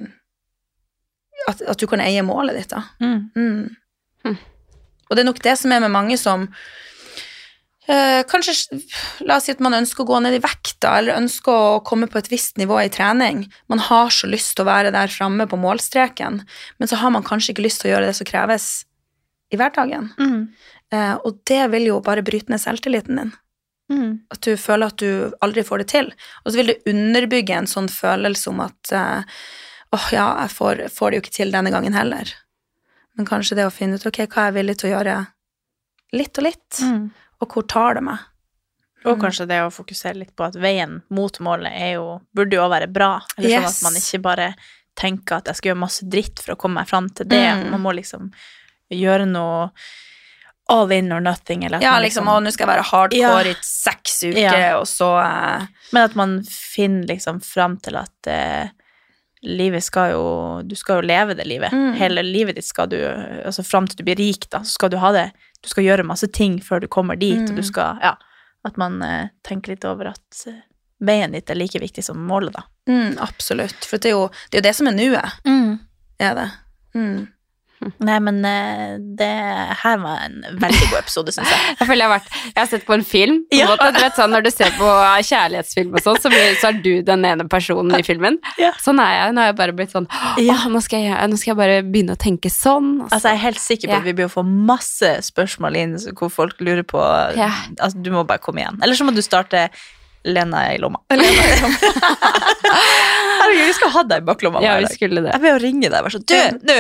at, at du kan eie målet ditt, da. Mm. Mm. Hm. Og det er nok det som er med mange som eh, Kanskje La oss si at man ønsker å gå ned i vekt, da, eller ønsker å komme på et visst nivå i trening. Man har så lyst til å være der framme på målstreken, men så har man kanskje ikke lyst til å gjøre det som kreves i hverdagen. Mm. Uh, og det vil jo bare bryte ned selvtilliten din. Mm. At du føler at du aldri får det til. Og så vil det underbygge en sånn følelse om at eh, åh, ja, jeg får, får det jo ikke til denne gangen heller. Men kanskje det å finne ut ok, hva er jeg villig til å gjøre litt og litt, Mm. Og hvor tar det meg? Og Mm. kanskje det å fokusere litt på at veien mot målet er jo, burde jo også være bra. Eller sånn Yes. at man ikke bare tenker at jeg skal gjøre masse dritt for å komme meg fram til det. Mm. Man må liksom gjøre noe all in or nothing. Eller Ja, liksom, liksom, og nå skal jeg være hardcore Ja. i seks uker, Ja. og så uh... Men at man finner liksom fram til at eh, livet skal jo Du skal jo leve det livet. Mm. Hele livet ditt skal du Altså fram til du blir rik, da, så skal du ha det Du skal gjøre masse ting før du kommer dit, og Mm. du skal Ja. At man eh, tenker litt over at eh, veien ditt er like viktig som målet, da. mm, Absolutt. For det er, jo, det er jo det som er nuet, er det. Mm. Nei, men eh, det her var en veldig god episode, syns jeg. Jeg føler jeg har vært Jeg har sett på en film. På Ja. måte, du vet, sånn, når du ser på kjærlighetsfilm og sånn, så, så er du den ene personen i filmen. Ja. Sånn er jeg. Nå har jeg bare blitt sånn Ja. nå, skal jeg, nå skal jeg bare begynne å tenke sånn. og så- Altså, jeg er helt sikker på Ja. at vi blir å få masse spørsmål inn hvor folk lurer på altså, Du må bare komme igjen. Eller så må du starte Lena i lomma. Herregud, vi skal ha deg i baklomma ja, vi skulle det. Jeg vil ringe deg og være sånn Du, nå!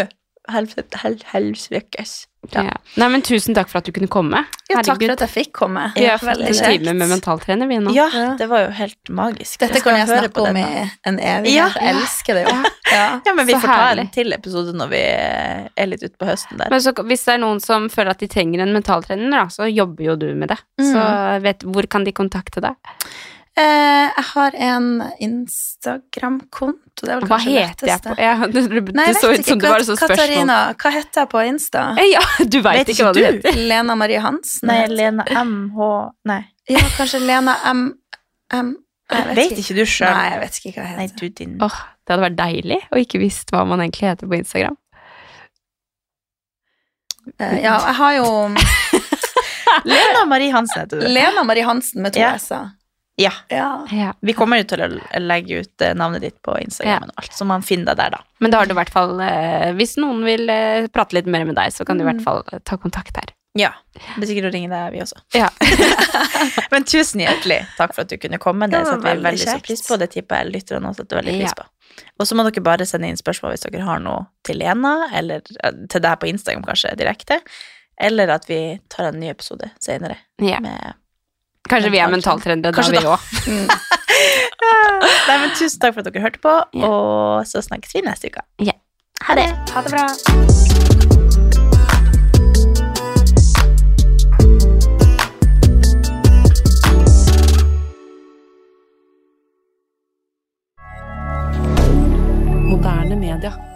Helvete, hel, helsvekkes. Ja. Nei, men tusen takk for at du kunne komme. Ja, takk for at jeg fikk komme. Vi har fått Veldig en kjekt. time med mentaltrener, vi nå. Ja, Ja. det var jo helt magisk. Dette kan jeg snakke om i en evighet. Ja. Jeg elsker det jo. Ja. Ja, men vi Så får ta en til episode når vi er litt ute på høsten der. Men så, hvis det er noen som føler at de trenger en mentaltrener, da, så jobber jo du med det. Så vet, hvor kan de kontakte deg? Eh, jeg har en Instagram-konto. Hva heter jeg på ja, Det, det, Nei, jeg så ut som ikke. det var et sånt spørsmål. Katarina, hva heter jeg på Insta? Ja, du veit Vet ikke hva du? heter. Lena Marie Hansen? Nei, heter- Lena MH Nei. Ja, kanskje Lena M... M Jeg Vet ikke du sjøl? Nei, jeg vet ikke hva jeg Nei, du din Åh, det hadde vært deilig å ikke visst hva man egentlig heter på Instagram. Eh, Ja, jeg har jo Lena Marie Hansen heter du. Lena Marie Hansen med to Ja. s-er. Ja. Ja. Ja. Vi kommer jo til å legge ut eh, navnet ditt på Instagram, og alt, så man finner deg der, da. Men da har du i hvert fall eh, Hvis noen vil eh, prate litt mer med deg, så kan du i Mm. hvert fall eh, ta kontakt her. Ja. Det blir sikkert å ringe deg, vi også. Ja. Men tusen hjertelig takk for at du kunne komme. Det Det setter vi veldig stor pris på. Det tipper jeg lytterne også setter veldig pris på. Og så må dere bare sende inn spørsmål hvis dere har noe til Lena, eller til deg på Instagram kanskje direkte. Eller at vi tar en ny episode senere. Ja. Med Kanskje vi er mentaltrendere, da vi òg. Mm. Nei, men tusen takk for at dere hørte på, og så snakkes vi neste uke. Ja. Ha det. Ha det bra. moderne media.